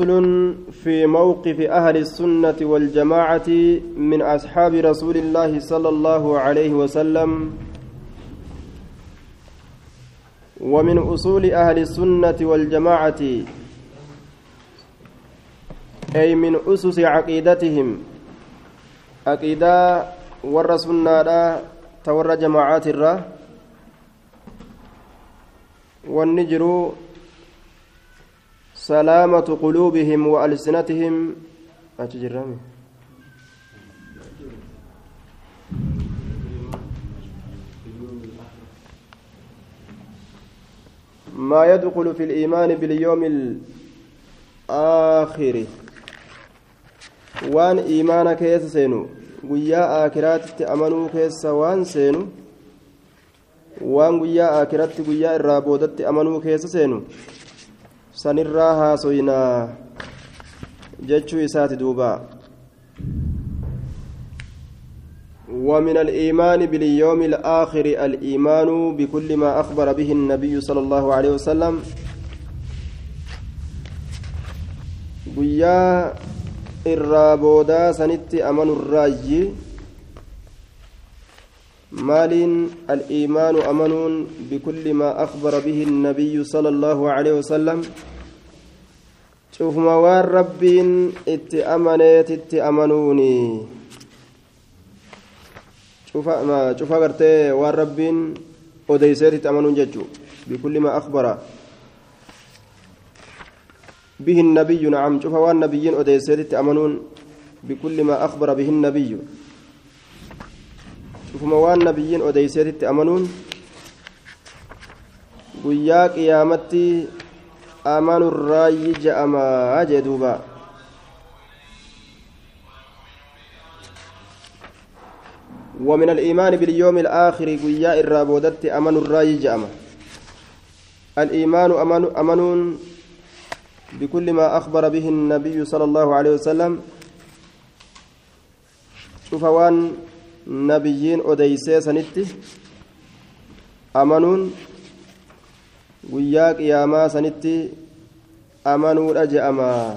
فصل في موقف أهل السنة والجماعة من أصحاب رسول الله صلى الله عليه وسلم ومن أصول أهل السنة والجماعة أي من أسس عقيدتهم عقيدة ور سنة تور جماعات الرّ والنجر سلامة قلوبهم وألسنتهم أتجرمي ما يدخل في الإيمان باليوم الآخر وان إيمان كيس سينو aakiraatitti amanuu keessa waan seenu waan guyyaa aakiraatti guyyaa irraa boodatti amanuu keessa seenu sanirraa haasoynaa jechuu isaati duuba ومن الإيمان باليوم الآخر الإيمان بكل ما أخبر به النبي صلى الله عليه وسلم irraa boodaa sanitti amanu irraayyi مال الإيمان أمن بكل ما أخبر به النبي صلى الله عليه وسلم. شوف موار ربين اتأمنت اتأمنوني شوف ما شوف أغرتي وار ربين أديسيت اتأمنون ججو بكل ما أخبر به النبي. نعم شوف وار نبيين أديسيت اتأمنون بكل ما أخبر به النبي. Cufuma waan nabiyyiin odeyseetitti amanuun guyyaa qiyaamatti amanurraayyi je'amaa jee duuba. ومن الإيمان باليوم الآخر قيا الرابودت أمن الراي جأمة الإيمان أمن أمن بكل ما أخبر به النبي صلى الله عليه وسلم شوف وان nabiyyiin odeysee sanitti amanuun guyyaa qiyaamaa sanitti amanuudha je'ama.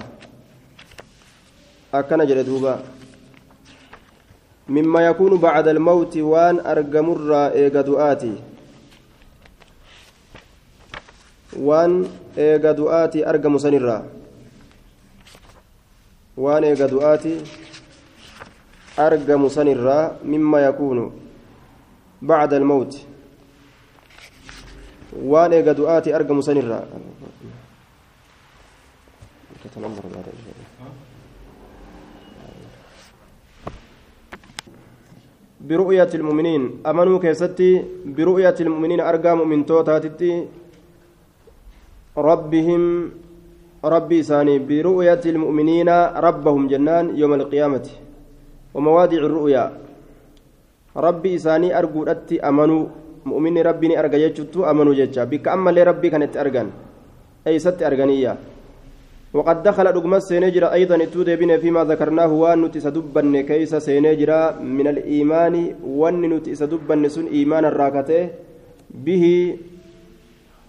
Akkana jedhe duuba. Mimma yakuunu bacda almawti waan argamurraa eega du'aati. Waan eega du'aati argamu sanirraa. Waan eega du'aati أرجم سنرا مما يكون بعد الموت. وأنا قدؤاتي أرجم سنرا برؤية المؤمنين. أمنوا كيستي؟ برؤية المؤمنين أرجم من توتاتي ربهم ربي ثاني. برؤية المؤمنين ربهم جنان يوم القيامة. ومواضع الرؤيا. ربي إساني أرجو أتي أمنوا مؤمن ربي أرجع يجتو أمنوا جتة بك أما لربي كانت أرجان أي ست أرجانية وقد دخل رقم سينجرا أيضا تود بنا فيما ذكرناه وأن تسدبن كيس سينجرا من الإيمان. وأن تسدبن سن إيمان الراكته. به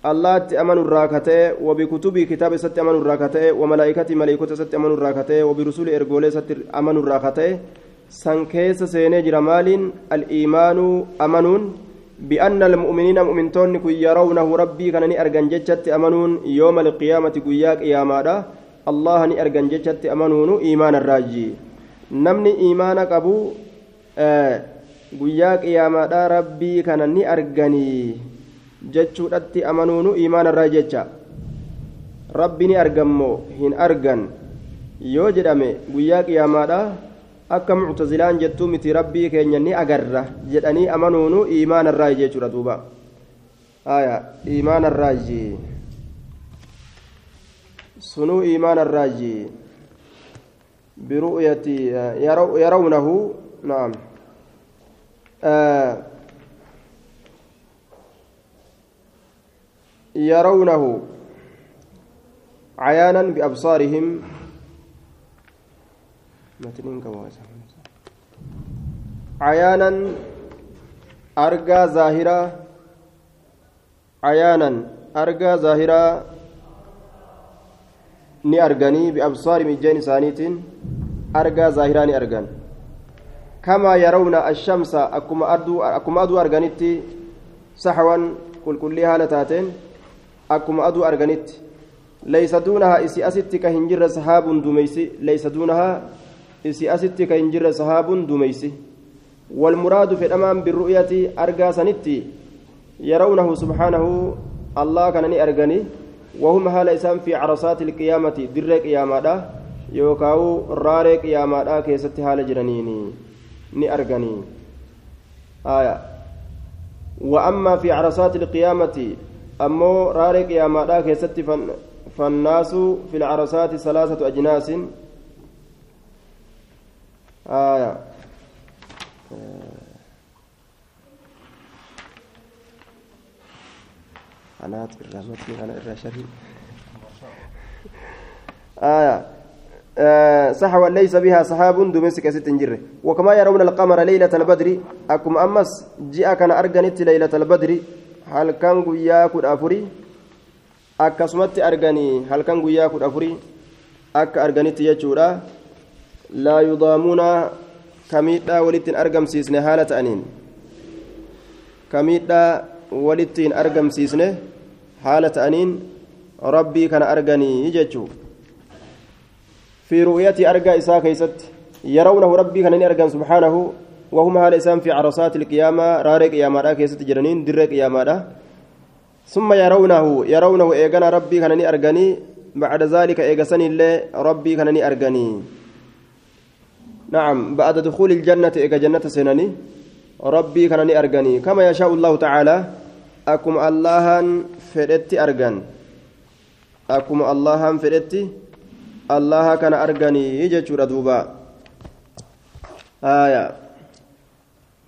الله أمن الراكته. وبكتب كتاب ست أمن الراكته. وملائكة ملائكة ست أمن الراكته. وبرسول إرجولة ست أمن الراكته. San keessa seenee jira maaliin al-iimaanuu amanuun bi'anna almu'miniina mu'mintoonni kun yarawnahu rabbii kana ni argan jechatti amanuun yooma alqiyaamati guyyaa qiyaamaadha allaha ni argan jechatti amanuunu iimaana irraayyi namni iimaana qabu guyyaa qiyaamaadha rabbii kana ni arganii jechuudhatti amanuunu iimaana irraa jecha rabbi ni argammoo hin argan yoo jedhame guyyaa qiyaamaadha akka muctazilaan jettuu miti rabbii keenya ni agarra jedhanii amanuunu iimaana irraa jechuudha duuba haya iimaana irraa sunuu iimaana irraa برؤية يرونه نعم آه يرونه عيانا أرجى ظاهرة عيانا أرجى ظاهرة ni arganii biabsaari mijjeen isaaniitiin argaa zaahiraa ni argan kamaa yarawna ashamsa akkuma aduu arganitti saxwan qulqullii haala taateen akkuma aduu arganitti leysa duunahaa isi asitti ka hin jirre sahaabun dumeysi leysa duunahaa isi asitti ka hin jirre sahaabun dumeysi والمراد في الأمام بالرؤية أرجى سنتي يرونه سبحانه الله كان أرجني وهم هال إسام في عرصات القيامة درك قيامة يوكاو رارك قيامة كيست هال جرنيني ني أرجني آية وأما في عرصات القيامة أمو رارك قيامة كيست فن فالناس في العرصات ثلاثة أجناس آية. أنا الرمتي أنا الرشري آية. آه صحوا ليس بها سحاب دمسك ست جره وكما يرون القمر ليلة البدر أكم أمس جاء كان أرجنت ليلة البدر. هل كان ياكل أفري؟ akkasumatti arganii halkan guyyaa kudha afurii akka arganitti jechuudha laa yudaamuuna kamiidhaa walittiin argamsiisne haala ta'aniin kamiidhaa walittiin argamsiisne haala ta'aniin rabbii kana arganii jechuu fi ru'yati argaa isaa keeysatti yarawnahu rabbii kana ni argan subhaanahu وهم هذا إسام في عرصات القيامة رارق قيامة كيست جرنين در قيامة ثم يرونه يرونه إيغانا ربي كان أرغني بعد ذلك إيغسن الله ربي كان أرغني نعم بعد دخول الجنة إيغا جنة سنني ربي كان أرغني. كما يشاء الله تعالى أكم الله فردت أرغن. أكم الله فردت الله كان أرغني. يجتشور دوبا. آية.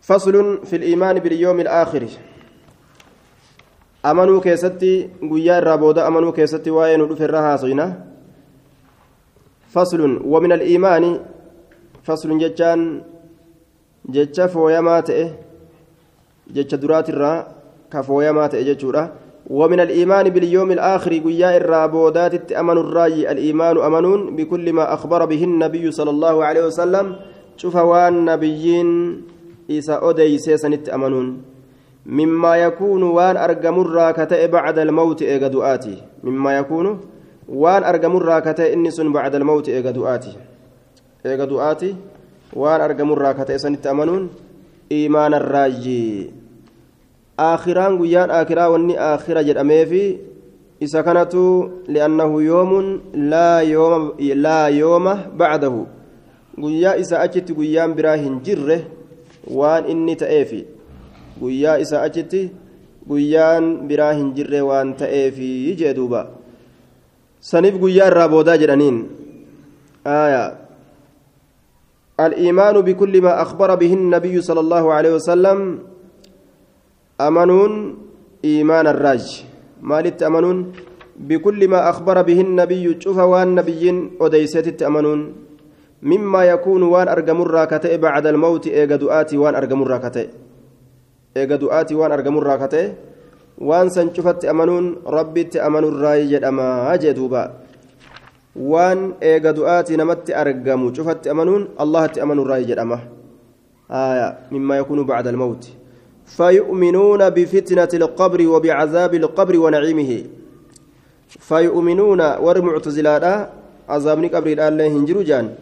فصل في الإيمان باليوم الآخر. amanuu keessatti guyyaa irraa booda amanuu keessatti waa'ee nu dhufe irra haasofna faslun faslun jechaan jecha fooyamaa ta'e jecha duraatirraa ka fooyamaa ta'e jechuudha. ومن الإيمان باليوم الآخر قيا الرابودات أمن الراي الإيمان أمنون بكل ما أخبر به النبي صلى الله عليه وسلم شوف وان نبيين إسا أودي سيسنت أمنون مما يكون وان أرجمر كتئ بعد الموت دؤاتي مما يكون وان أرجمر كتئ إنس بعد الموت دؤاتي دؤاتي وان أرجمر كتئ سنت أمنون إيمان الراجي آخران قيان آخرا وني آخرة جرأمي في إذا كانت لأنه يوم لا يوم لا يوم بعده قيا إذا أجت قيان براهن جره وان إني تأفي guyyaa isaa achitti guyyaan biraa hin jirre waan ta'eefi jee duuba. Saniif guyyaa irraa boodaa jedhaniin. آية الإيمان بكل ما أخبر به النبي صلى الله عليه وسلم. أمنون إيمان الراج. مالت أمنون؟ بكل ما أخبر به النبي. شوف وان نبيين أديست أمنون. مما يكون وان أرجم الراكتة بعد الموت. إيجادؤاتي وان أرجم الراكتة du'aati waan argamurraa kate waan san cufatti amanuun rabbitti amanurraa jedhama jee duuba waan eega du'aati namatti argamu cufatti amanuun allahatti amanurraa jedhama. مما يكون بعد الموت فيؤمنون بفتنة القبر وبعذاب القبر ونعيمه فيؤمنون ورمعتزلاء عذاب قبر الله هنجرو جان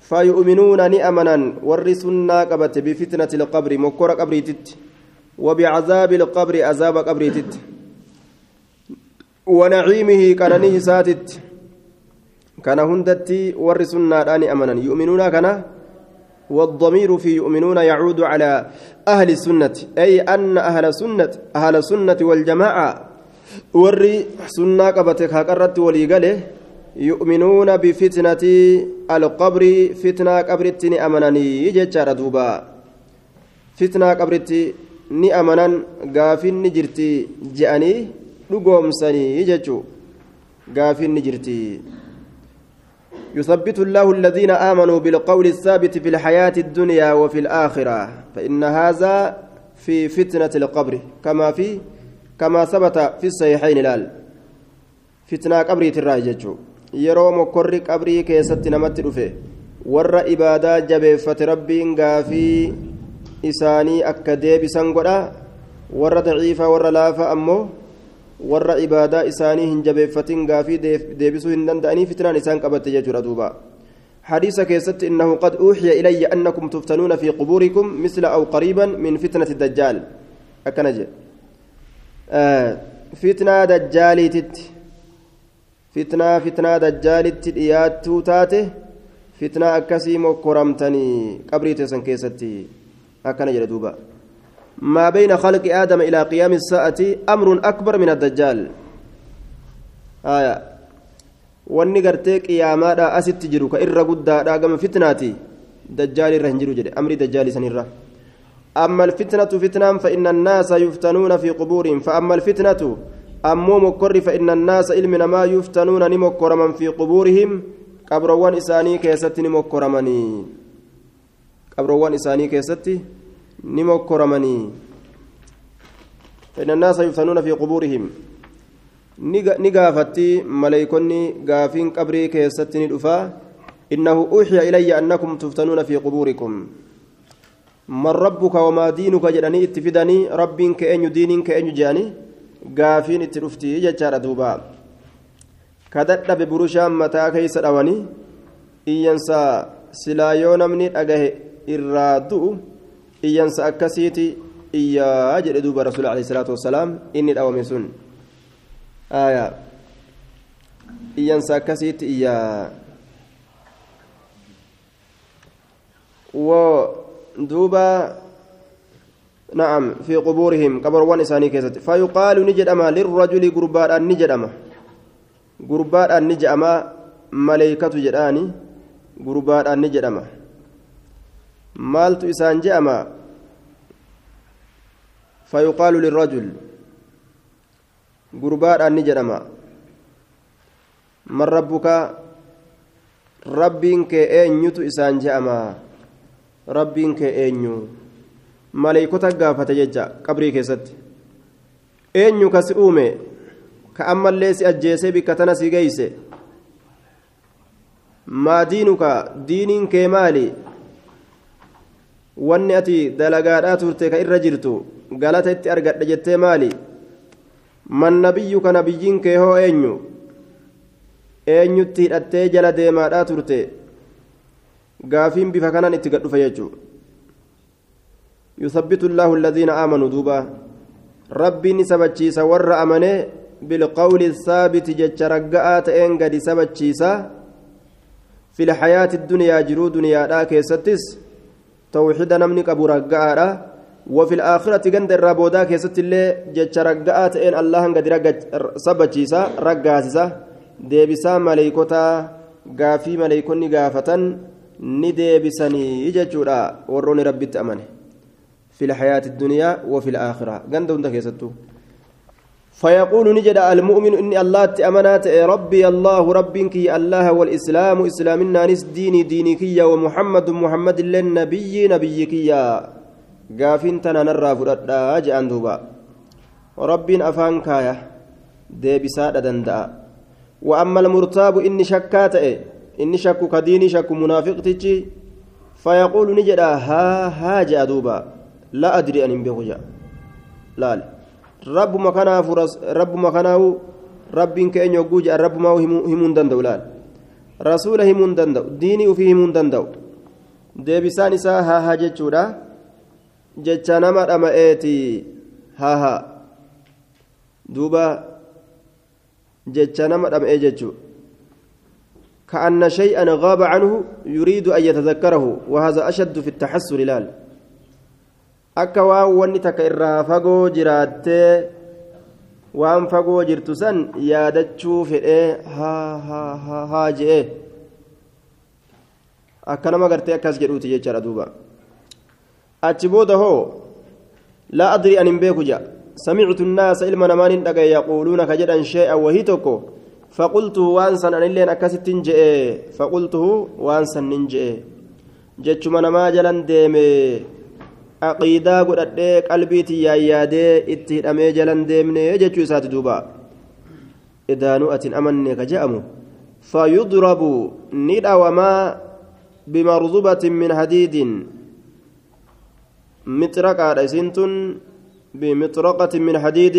فيؤمنون نأمنا ورسنا قبت بفتنة القبر مكور قبر تت وبعذاب القبر عذاب قبر تت ونعيمه كان نهساتت كان هندتي ورسنا داني أمنا يؤمنون كان والضمير في يؤمنون يعود على أهل السنة. أي أن أهل السنة أهل السنة والجماعة وري سنة قبتك هكرت وليقله يؤمنون بفتنة القبر. فتنة قبرتني أمنني ججار دوبا. فتنة قبرتي ni amanan gaafinni jirti je'anii dhugoomsanii jechuu gaafinni jirti يثبت الله الذين آمنوا بالقول الثابت في الحياة الدنيا وفي الآخرة فإن هذا في فتنة القبر كما في كما ثبت في الصحيحين الآن فتنة قبر تراجج mokkorri qabrii keessatti namatti dhufe warra ibaadaa jabeeffate rabbiin gaafii isaanii akka deebisan godha warra daciifaa warra laafa ammoo warra ibaadaa isaanii hin jabeeffatin gaafii deebisuu hin danda'anii fitnaan isaan qabatte jechuudha duuba. حديث كيست إنه قد أوحي إلي أنكم تفتنون في قبوركم مثل أو قريبا من فتنة الدجال أكنجي آه فتنة دجال تت فتنة فتنة دجال تت تاته فتنة أكسي مكرمتني قبري تسن كيستي أكنجي دوبا ما بين خلق آدم إلى قيام الساعة أمر أكبر من الدجال. آية. wanni gartee qiyaamaadha asitti jiru ka irra guddaadha gama fitnaati dajjaali irra hin jiru jedhe sanirra أما الفتنة فتنة فإن الناس يفتنون في قبورهم. فأما الفتنة أمو مكر فإن الناس علمنا ما يفتنون نمكر من في قبورهم. قبروان إساني كيست نمكر مني. قبروان إساني كيست ni mokkoramanii inna naasa yuftanuuna fi qubuurihim ni gaafatti maleeykonni gaafiin qabrii keessatti ni dhufaa. Innahu uuxiya ilayya annakum tuftanuuna fi qubuurikum. Man rabbuka wamaa diinuka jedhanii itti fidanii rabbiin ka eenyu diiniin ka eenyu jedhanii gaafiin itti dhuftii jechaadha duuba. Ka dadhabe burushaan mataa keeysa dhawanii iyyansa silaa yoo namni dhagahe irraa du'u iyyansa akkasiiti. Iyyaa jedhe duuba rasuul alehi salaatu wassalaam. Inni dhawame sun. آية إيان ساكسيت إيا ودوبا نعم في قبورهم قبر وان إساني كيست فيقال نجد أما للرجل قربان أن نجد أما قربان أن نجد أما ملائكة جداني قربان أن maaltu isaan je'ama? Fayuqaalu lirajul gurbaadhaan ni jedhama. Man rabbuka? Rabbiin kee eenyutu isaan je'ama? Rabbiin kee eenyu? Maleeykota gaafate jecha qabrii keessatti. Eenyu kasi uume? Ka ammallee si ajjeese bikka tana si geeyse? Maa diinuka? Diiniin kee maali? Wanni ati dalagaadhaa turte ka irra jirtu galata itti argadhe jettee maali? Man nabiyyuka nabiyyiin kee hoo eenyu? Eenyutti hidhattee jala deemaadhaa turte? Gaafiin bifa kanaan itti gadhufa jechuu yusabbitu llaahu alladhiina aamanuu duuba. Rabbiin sabachiisa warra amanee bilqawli saabiti jecha ragga'aa ta'een gadi sabachiisa. Fi lxayaati duniyaa jiruu duniyaadhaa keessattis tawxida namni qabu ragga'aadha وفي الآخرة جند الرابودا كيست اللي جتش رقاءات إن الله قد رقت سبتشيسا رقاسسا ديبسا مليكوتا قافي مليكوني قافة نديبسني يجتشورا وروني ربي تأمنه. في الحياة الدنيا وفي الآخرة. جند هندا كيستو. فيقول نجد المؤمن إني الله تأمنات ربي الله ربك الله والإسلام إسلامنا نس ديني دينك ومحمد محمد للنبي نبيك يا tana narraa fudhadhaa je'an duuba rabbiin afaan kaaya deebisaadha danda'a wa amma almurtaabu inni shakkaa ta'e inni shakku ka diinii shakku munaafiqtichi fayaquulu ni jedha haa haa je'a duuba laa adri an rabbuma kanaafu rabbuma kanaahu rabbiin keenya hogguu je'an rabbumaa himuu hin danda'u laal rasuula himuu hin danda'u diinii ufii himuu hin danda'u deebisaan isaa haa haa jechuudha jecha nama dhama'eeti haha duuba jecha nama dhama'ee jechu كأن شيئا غاب عنه يريد أن يتذكره وهذا أشد في التحسر لال akka waan wanni takka irraa fagoo jiraattee waan fagoo jirtu san yaadachuu fedhee haa je'e akka nama gartee akkas jedhuuti jechaadha duuba achi booda hoo laa adrii an hin beeku ja سمعت الناس إلما نمان دقا يقولون كجدا شيئا وهي تكو فقلته وانسا أن اللين أكست فقلته وانسا ننجئ جتش من ما جلن ديمي عقيدة قد قلبيتي يا يادي اتهدمي جلن ديمني جتش سات دوبا إذا نؤت أمني كجأمو فيضرب ندعوما بمرزبة من حديد مطرقة إسنتن بمطرقة من حديد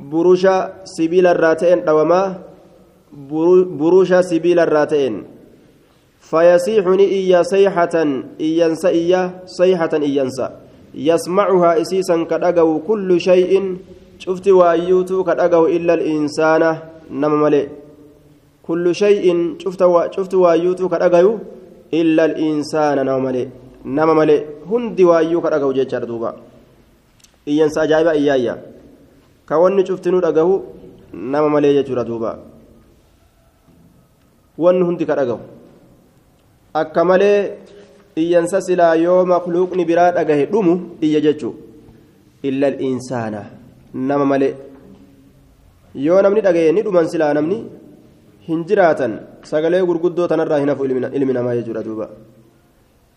بروشا سبيل الراتين دوما بروشا سبيل الراتين فيصيحني إيا صيحة إيانسا إيا صيحة إيانسا يسمعها إسيسا كدأجو كل شيء. شفت وأيوتو كدأجو إلا الإنسان. نما ملئ. كل شيء شفت. شفت وأيوتو كدغيو إلا الإنسان. نما ملي نما ملي هندي وأيو كدغو جچار دوبا. iyyaayya ka wanni cuftinuu dhagahu nama malee jechuudha duuba wanni hundi ka dhagahu akka malee iyyansa silaa yoo makluuqni biraa dhagahe dhumu iyya jechuu illa insaana nama malee yoo namni dhagaye ni dhuman silaa namni hin jiraatan sagalee gurguddoo tanarraa hin hafu ilmi namaa jechuudha duuba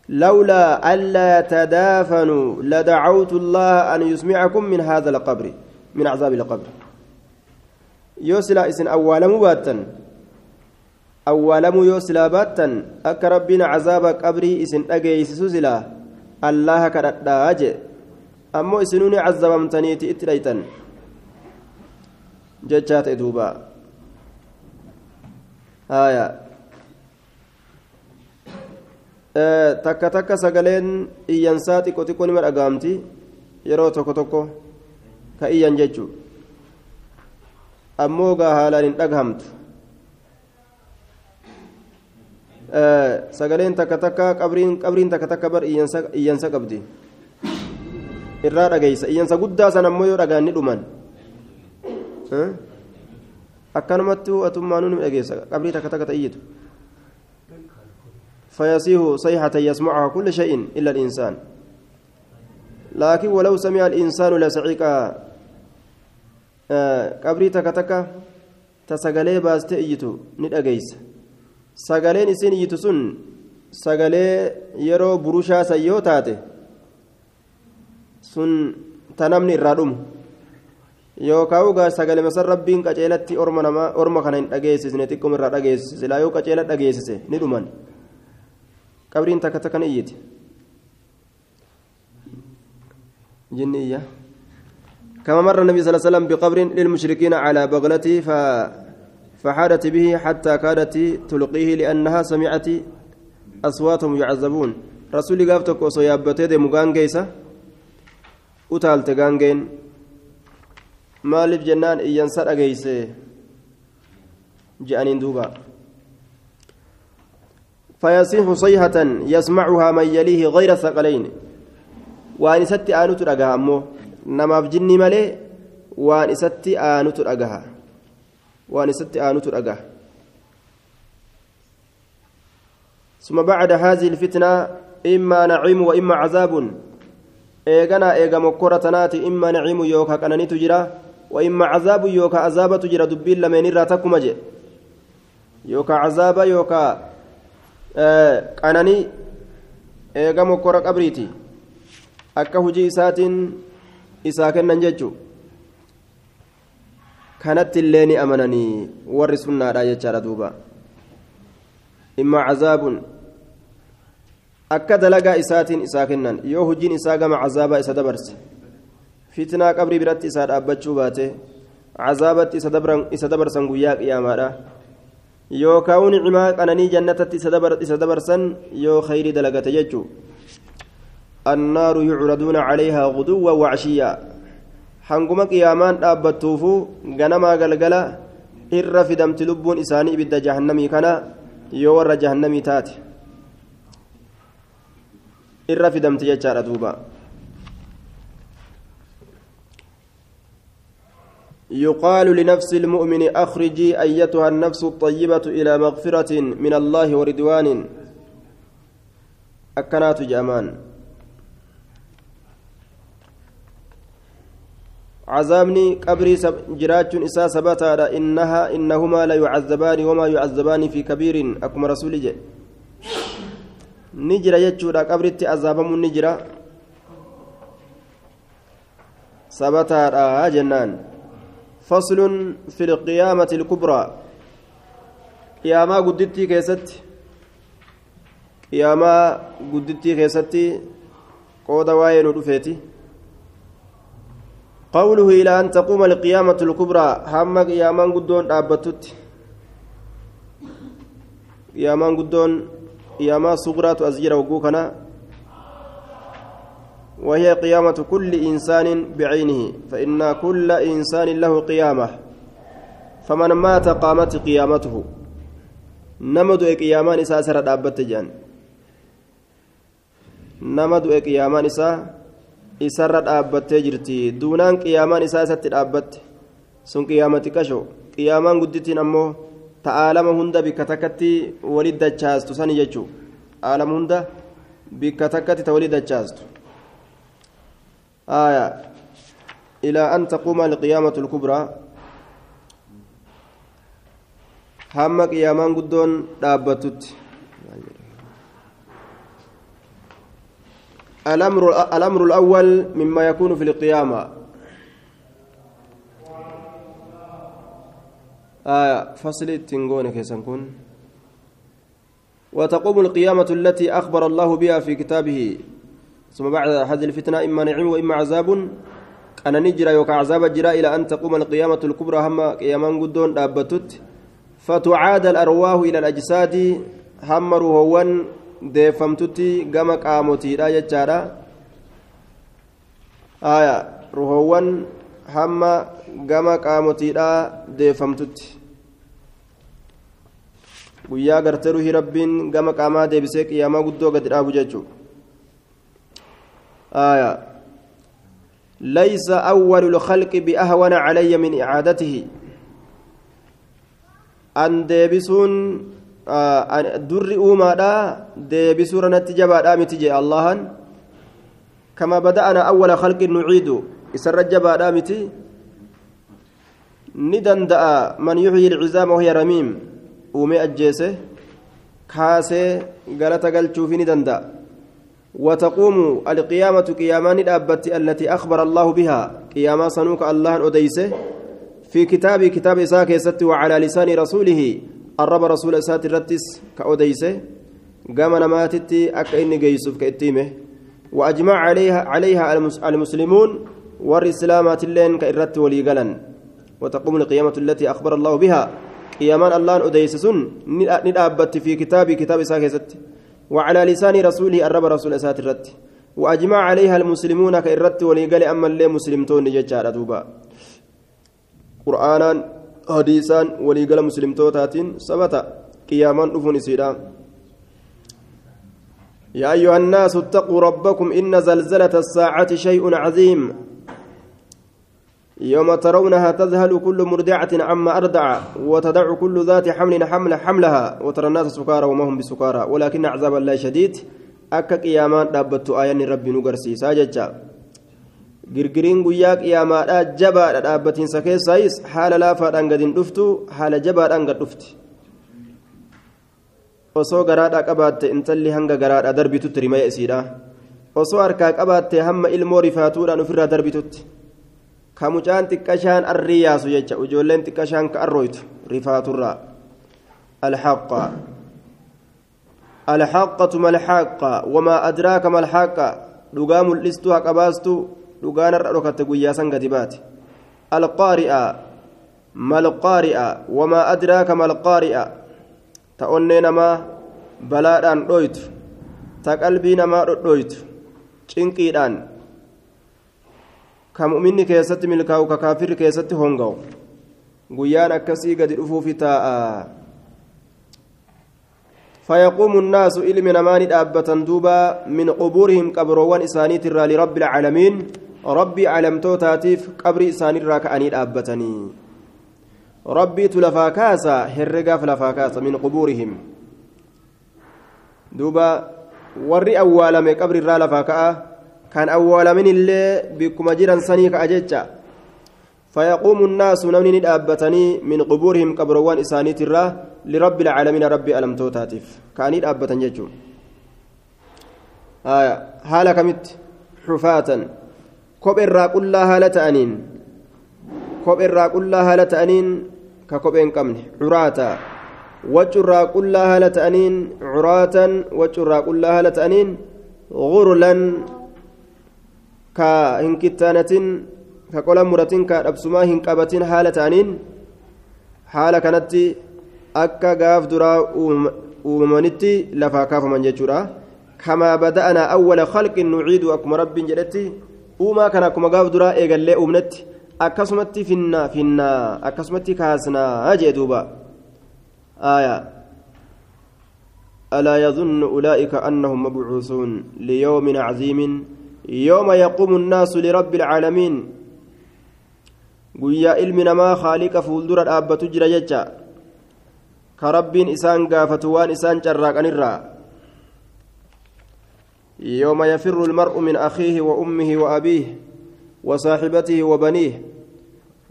لولا ألا يتدافنوا لدعوت الله أن يسمعكم من هذا القبر من عذاب القبر يوسلا إسن أول مباتا أول يوسلا باتا أك ربنا عذاب قبري إسن أجيس سوسلا الله كرداج أمو إسنوني عذبمتنيتي إتريتا ججات دوبا haya takka takka sagaleen iyyansaa xiqqoo xiqqoo nima dhagaamti yeroo tokko tokko ka iyyan jechuu ammoo gaa haalaan hin dhagahamtu sagaleen takka takka qabriin takka takka bar iyyansa qabdi irraa dhageeysa iyyansa guddaa san ammoo yoo dhagaan ni dhuman akkanumatti atummaanuu ni dhageessa qabrii takka takka ta'iyyitu فيصيح صيحة يسمعها كل شيء إلا الإنسان لكن ولو سمع الإنسان لسعيك قبري تكا تكا تسغلي باست إيتو ندأجيس سغلين إسين إيتو سن سغلي يرو بروشا سيو تاتي سن تنمني الرادوم yookaan ugaa sagalee masar rabbiin qaceelatti orma namaa orma kana hin dhageessisne xiqqoom irraa dhageessise silaa yoo qaceela dhageessise ni dhuman qabriin takka takka ni iyyiti jinni iyya كما مر النبي صلى الله عليه وسلم بقبر للمشركين على بغلته ف... فحادت به حتى كادت تلقيه لأنها سمعت أصواتهم يعذبون. رسول قافتك وصيابته دي مغان جيسة. وتالت غانجين maaliif jennaan iyyansa dhageeyse je'aniin duuba فيصيح صيحة يسمعها من يليه غير الثقلين. وان ست آنت رقها أمو. نما في جني ملي وان ست آنت رقها وان ست آنت رقها ثم بعد هذه الفتنة إما نعيم وإما عذاب إيغانا إيغا مكورة ناتي إما نعيم يوكا كانني تجرى وإما عذاب يوكا عذاب تجرى دبين لمن راتكم جي يوكا عذاب يوكا qananii eegama kora qabriiti. Akka hujii isaatiin isaa kennan kanatti illee ni amananii warri sunnaadha jechaadha duuba imma cazaabun akka dalagaa isaatiin isaa kennan yoo hujiin isaa gama cazaabaa isa dabarse fitnaa qabrii biratti isaa dhaabbachuu baate cazaabatti isa dabarsan guyyaa qiyaamaadha yookaan ni'imaa qananii jannatatti isa dabarsan yoo khayrii dalagate jechuu annaaru yucraduuna calayhaa guduwwan wacshiyyaa hanguma qiyaamaan dhaabbattuufu ganamaa galgala irra fidamti lubbuun isaanii ibidda jahannamii kana yoo warra jahannamii taate irra fidamti jechaadha duuba يقال لنفس المؤمن أخرجي أيتها النفس الطيبة إلى مغفرة من الله ورضوان أكنات جامان عذابني قبري جراج إسا سبتا إنها إنهما لا يعذبان وما يعذبان في كبير. أكما رسول جي. نجرى يجورا قبري عذابهم نجرى سبتا جنان. فصل في القيامة الكبرى. guddittii keessatti qiyaamaa guddittii keessatti qooda waa'ee nu dhufeeti قوله إلى أن تقوم القيامة الكبرى هم قيامان قدون أبتت قيامان قدون قياما صغرى تأزجر وقوكنا. وهي قيامة كل إنسان بعينه فإن كل إنسان له قيامة. فمن مات قامت قيامته. نمد قيامان إساء سرد أبت جان. نمد قيامان إساء isarra dhaabbattee jirti duunaan qiyaamaan isaa isatti dhaabbatte sun qiyaamati kasho qiyaamaan guddittiin ammoo ta aalama hunda bikka takkatti walit dachaastu sani jechuu aalama hunda bikka takkatti ta walit dachaastu آية إلى أن تقوم القيامة الكبرى هم قيامان قدون الأمر الأمر الأول مما يكون في القيامة. آية فصل التنقون كيسنكون وتقوم القيامة التي أخبر الله بها في كتابه. ثم بعد هذه الفتنة إما نعيم وإما عذاب. أنا نجرى يوكا عذاب جرى إلى أن تقوم القيامة الكبرى. هم قياما قدون دابتت فتعاد الأرواح إلى الأجساد. هم روحوان deeffamtutti gama qaamotiidha jechaadha aya ruhoowwan hamma gama qaamotiidha deeffamtutti guyyaa gartee ruhii rabbiin gama qaamaa deebisee qiyaamaa guddoo gadi dhaabu jechuu aya ليس أول الخلق بأهون علي من إعادته أن ديبسون durri uumaadha deebisuura natti jabaadha miti jee allahan kama bada'ana awwala khalqin nuciidu isarra jabaadha miti ni danda'a man yuxyi ilcizaama wahiya ramiim uumee ajjeese kaasee galata galchuufi ni danda'a وتقوم القيامة قيامان الأبت التي أخبر الله بها قياما سنوك الله أديسه في كتاب كتاب إساك وعلى لسان رسوله الرب رسول إسات الرتس كأوديسه قام نماتتي أكا إني قيسوف كإتيمه وأجمع عليها عليها المسلمون والإسلامات اللين كإرت وليقلا وتقوم القيامة التي أخبر الله بها قيامان الله أديسسون ندابت في كتاب كتاب إساك وعلى لسان رسوله الرب رسول إسات الرت وأجمع عليها المسلمون كإرت وليقل أما اللي مسلمتون ججار دوبا قرآنا hadiisaan waliigala muslimtootaatiin sabata qiyaamaan dhufuun isiidha. يا أيها الناس اتقوا ربكم إن زلزلة الساعة شيء عظيم يوم ترونها تذهل كل مرضعة عما أرضع وتدع كل ذات حمل حمل حملها وترى الناس سكارى وما هم بسكارى ولكن عذاب الله شديد أكا قيامان دابت آيان ربي نقرسي ساججا girgiriin guyyaa qiyaamaadhaa jabaadha dhaabbatiinsa keessaayis haala laafaadhaan gad hin dhuftu haala jabaadhaan gad dhufti osoo garaadhaa qabaatte intalli hanga garaadhaa darbitutti rimaya isiidha osoo harkaa qabaatte hamma ilmoo rifaatuudhaan ofirraa darbitutti ka mucaan xiqqashaan arrii yaasu jecha ijoolleen xiqqashaan ka arrooytu rifaaturraa alxaqa alxaqatu malxaqa wamaa adraaka malxaqa dhugaa mul'istuu haqa baastuu dhugaan har'a dhokatte guyyaa san gadi baate alqaari'a malqaari'a wamaa adraaka malqaari'a ta onnee namaa balaadhaan dhoytu ta qalbii namaa dhodhoytu cinqiidhaan ka mu'minni keessatti milkaa'u ka kaafirri keessatti honga'u guyyaan akkasii gadi dhufuufi taa'a فيقوم الناس إلم نمان دابة دوبا من قبورهم قبروان إسانيت لرب العالمين ربي علمتوتاتيف قبر إسان الراكعني دابتني ربي تلفا كاسا هرقا فلفا كاسا من قبورهم دوبا warri awwaalame qabri irraa lafaa ka'a kan awwaalamin illee bikkuma jiran sanii ka'a jecha fayaquumu nnaasu namni ni dhaabbatanii min qubuurihim qabroowwan isaaniitirraa lirabbi alcaalamiina rabbi alamtootaatiif ka'anii dhaabbatan jechuun haala kamitti xufaatan kopheerraa qullaa haala ta'aniin kopheerraa qullaa haala ta'aniin ka kophee hin qabne curaata وجرا كلها هالة تأنين عراة وجرا كلها هالة تأنين غرلا كهنكتانة كقول مرة كأبسما هنكبة هالة تأنين حالة كانت أكا غاف درا uumamanitti lafaa kaafaman jechuudha kamaa bada'anaa awwala khalqin nuciidu akkuma rabbiin jedhetti uumaa kana akkuma gaaf duraa eegallee uumnetti akkasumatti finnaa finnaa akkasumatti kaasnaa jee duuba آية ألا يظن أولئك أنهم مبعوثون ليوم عظيم يوم يقوم الناس لرب العالمين guyyaa ilmi namaa haaliqa fuuldura dhaabbatu jira jecha ka rabbiin isaan gaafatu waan isaan carraaqanirraa يوم يفر المرء من أخيه وأمه وأبيه وصاحبته وبنيه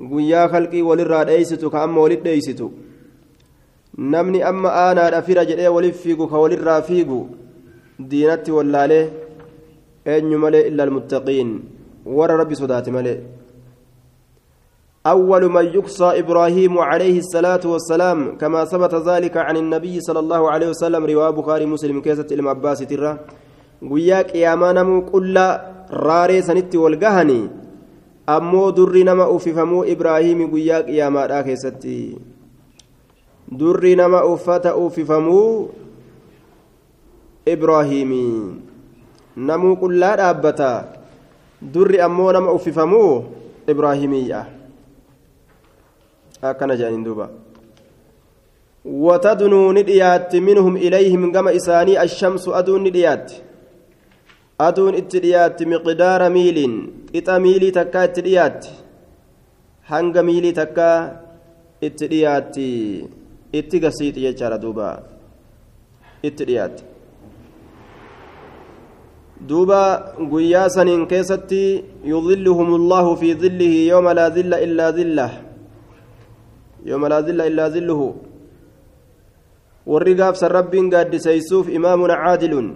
dheeysitu ka amma walit dheeysitu namni amma aanaadha fira jedhee walif fiigu ka walirraa fiigu diinatti wallaalee eenyu malee illa almuttaqiin warra rabbi sodaate malee أول من يقصى إبراهيم عليه الصلاة والسلام كما ثبت ذلك عن النبي صلى الله عليه وسلم رواه بخاري مسلم كيسة المعباس ترى guyyaa qiyaamaa namuu qullaa raaree sanitti wal gahanii ammoo durri nama uffifamuu ibraahimi guyyaa qiyaamaadhaa keessatti. Durri nama uffata uffifamuu ibraahimi. Namuu qullaa dhaabbata durri ammoo nama uffifamuu ibraahimiidha akkana jedhaniin duuba. Watadnuu ni dhiyaatti minhum ilayhim gama isaanii ashamsu aduun ni dhiyaatti. Aduun itti dhiyaatti miqdaara miiliin qixa miilii takkaa itti dhiyaatti hanga miilii takkaa itti dhiyaatti itti gasiixi jechaadha duuba itti dhiyaatti duuba guyyaa saniin keessatti yudilluhum allahu fi dillihi yooma laa dilla illaa dillah yooma laa dilla illaa dilluhu warri gaafsan rabbiin gaaddiseysuuf imaamun caadilun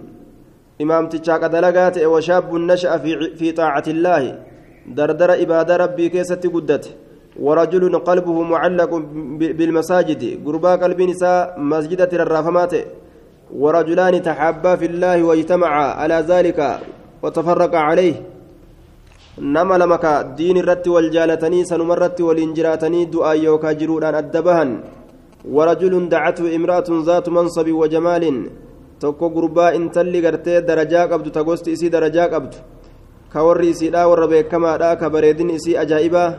imaamtichaa qadalagaa ta'e washaabun nasha'a fi xaacati illaahi dardara ibaada rabbii keessatti guddate. ورجل قلبه معلق بالمساجد غربا قلب نساء مسجدة الرافمات ورجلان تحابا في الله واجتمعا على ذلك وتفرقا عليه نما لمك دين الرت والجالتني سنمرت والانجراتني دعاء يوكا جرودان الدبهن ورجل دعته امرأة ذات منصب وجمال tokko gurbaa intalli gartee darajaa qabdu ta gosti isii darajaa qabdu ka warri isiidha warra beekamaadha ka bareedin isii ajaa'ibaa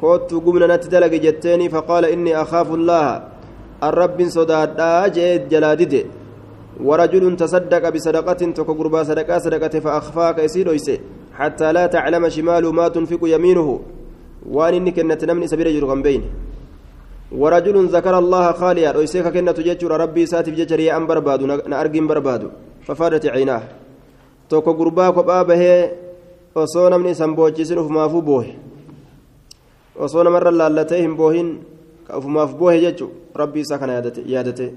koottu gumna natti dalage jetteeni faqaala inni akhaafu llaaha an rabbin sodaadhaa jee jalaa dide ورجل تصدق بصدقة تكو غربا صدقة صدقة فأخفاك يسير حتى لا تعلم شماله ما تنفق يمينه وان إنك نتنمني سبيل جرغم بين ورجل ذكر الله خاليا ويسيك كنا تججر ربي ساتف يا أم بربادو نأرجم بربادو ففادت عيناه توكو غربا كوبا به osoo namni isan boochisin ufumaafuu boohe osoo namarra laallatee hin boohin ka ufumaaf boohe jechu rabbii isaa kana yaadate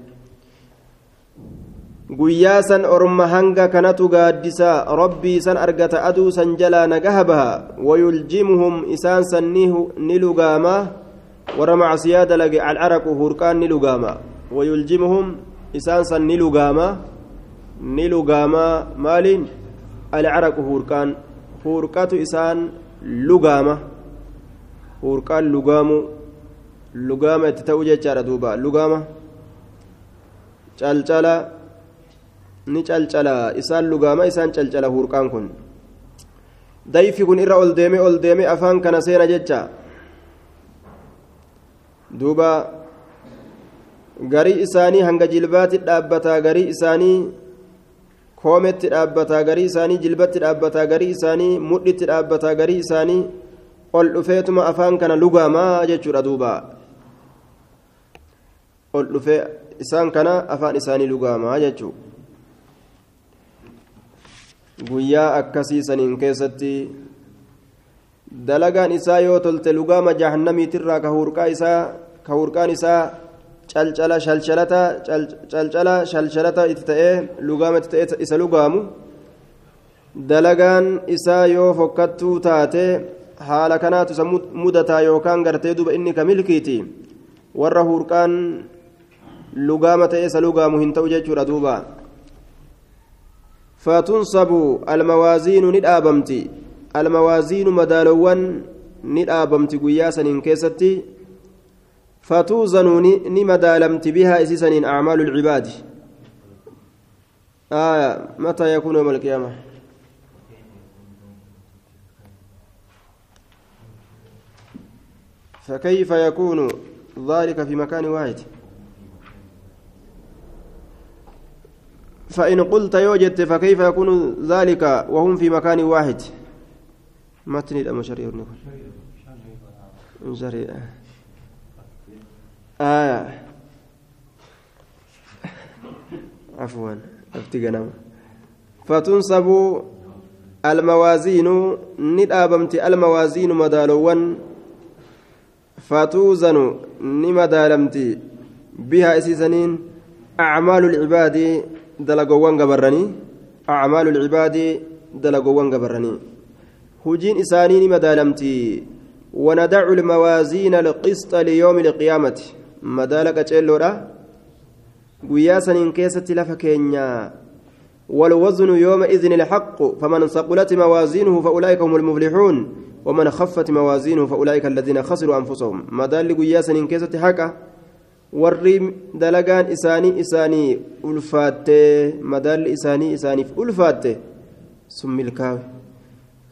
guyyaa san orma hanga kanatu gaaddisaa rabbii san argata aduu san jalaa nagaha baha wayuljimuhum isaan san ni lugaamaa warra macsiyaa dalage alcaraqu hurqaan ni lugaama wayuljimuhum isaan san ni lugaama ni lugaamaa maaliin alcaraqu hurqaan hurqatu isaan lugaama hurqaan lugaamu lugaama itti ta'u jechaadha duuba lugaama calcala ni calcala isaan lugaama isaan calcala hurqaan kun dayfi kun irra ol deeme ol deeme afaan kana seena jecha duuba garii isaanii hanga jilbaatti dhaabbataa garii isaanii koometti dhaabbataa garii isaanii jilbatti dhaabbataa garii isaanii mudhitti dhaabbataa garii isaanii ol dhufeetuma afaan kana lugaamaa jechuudha duuba? Ol dhufee isaan kana afaan isaanii lugaamaa jechuudha guyyaa akkasii saniin keessatti dalagaan isaa yoo tolte lugaama jahannamiitirraa ka hurqaa isaa ka hurqaan isaa calcala shalshalata calcala shalshalata itti ta'ee lugaama itti ta'ee isa lugaamu dalagaan isaa yoo fokkattuu taate haala kanaatu isa mudataa yookaan gartee duba inni ka milkiiti warra hurqaan lugaama ta'e isa lugaamu hin ta'u jechuudha duuba فتنصب الموازين ندابمتي الموازين مدالوان ندابمتي قياسا إن كيستي فتوزن نمدالمت بها إسسا أعمال العباد. آية متى يكون يوم القيامة؟ فكيف يكون ذلك في مكان واحد؟ فإن قلت يوجد فكيف يكون ذلك وهم في مكان واحد؟ متن المشريع شريع. آية عفوا افتقنا فتنصب الموازين ندابمت الموازين مدالوان فتوزن نمدالمت بها اسسنين أعمال العباد دلقوان قبرني. أعمال العباد دلقوان قبرني. هجين إسانين مدالمتي وندع الموازين القسط ليوم القيامة مدالك تشيلورا قياسا إن كيست لفكينيا والوزن يومئذ الحق فمن ثقلت موازينه فأولئك هم المفلحون ومن خفت موازينه فأولئك الذين خسروا أنفسهم مدال قياسا إن كيست حقا warri dalagaan isaanii isaanii ulfaatte madaalli isaanii isaaniif ulfaatte sun milkaawe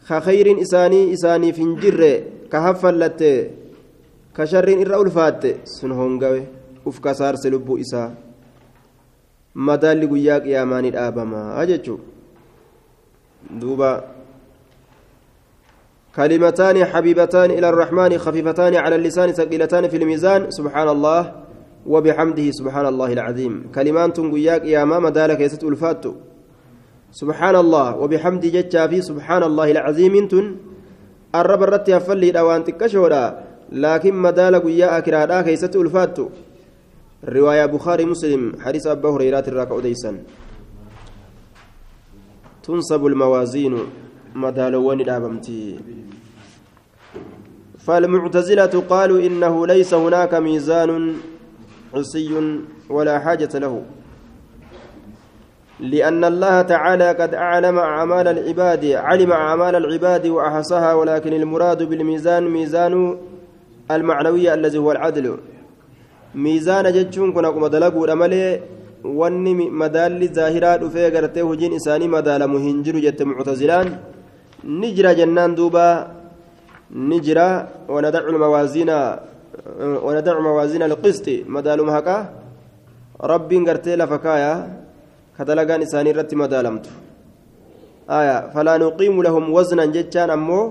ka khayriin isaanii isaaniif hin jirre ka haffallatte. Ka sharriin irra ulfaatte sun hongawe uf kasaarse lubbuu isaa. Madaalli guyyaa qiyaamaa ni dhaabamaa jechuu? Duuba. كلمتان حبيبتان إلى الرحمن خفيفتان على اللسان ثقيلتان في الميزان سبحان الله وبحمده سبحان الله العظيم كلمات تنقياك يا ماما دالك يست الفات سبحان الله وبحمده جتشا في سبحان الله العظيم تن الرب الرت يفلي دوان تكشورا لكن مدال قيا كرادا كيست ألفات. رواية بخاري مسلم حديث أبا هريرة الراكع ديسا. تنصب الموازين مدالوان دابمتي. فالمعتزلة قالوا إنه ليس هناك ميزان عصي ولا حاجة له. لأن الله تعالى قد أعلم أعمال العباد علم أعمال العباد وأحصاها ولكن المراد بالميزان ميزان المعنوي الذي هو العدل. ميزان جتشون كنا كما دلقوا zaahiraa dhufee gartee hojiin isaanii madaalamu hin jiru jette muctazilaan ni jira jennaan duuba ni jira wanadacu lmawaaziina وندع موازين القسط مدالم هكا ربي غرتي لفكايا كدلغان إساني رت مدالمت آية فلا نقيم لهم وزنا جتان أمو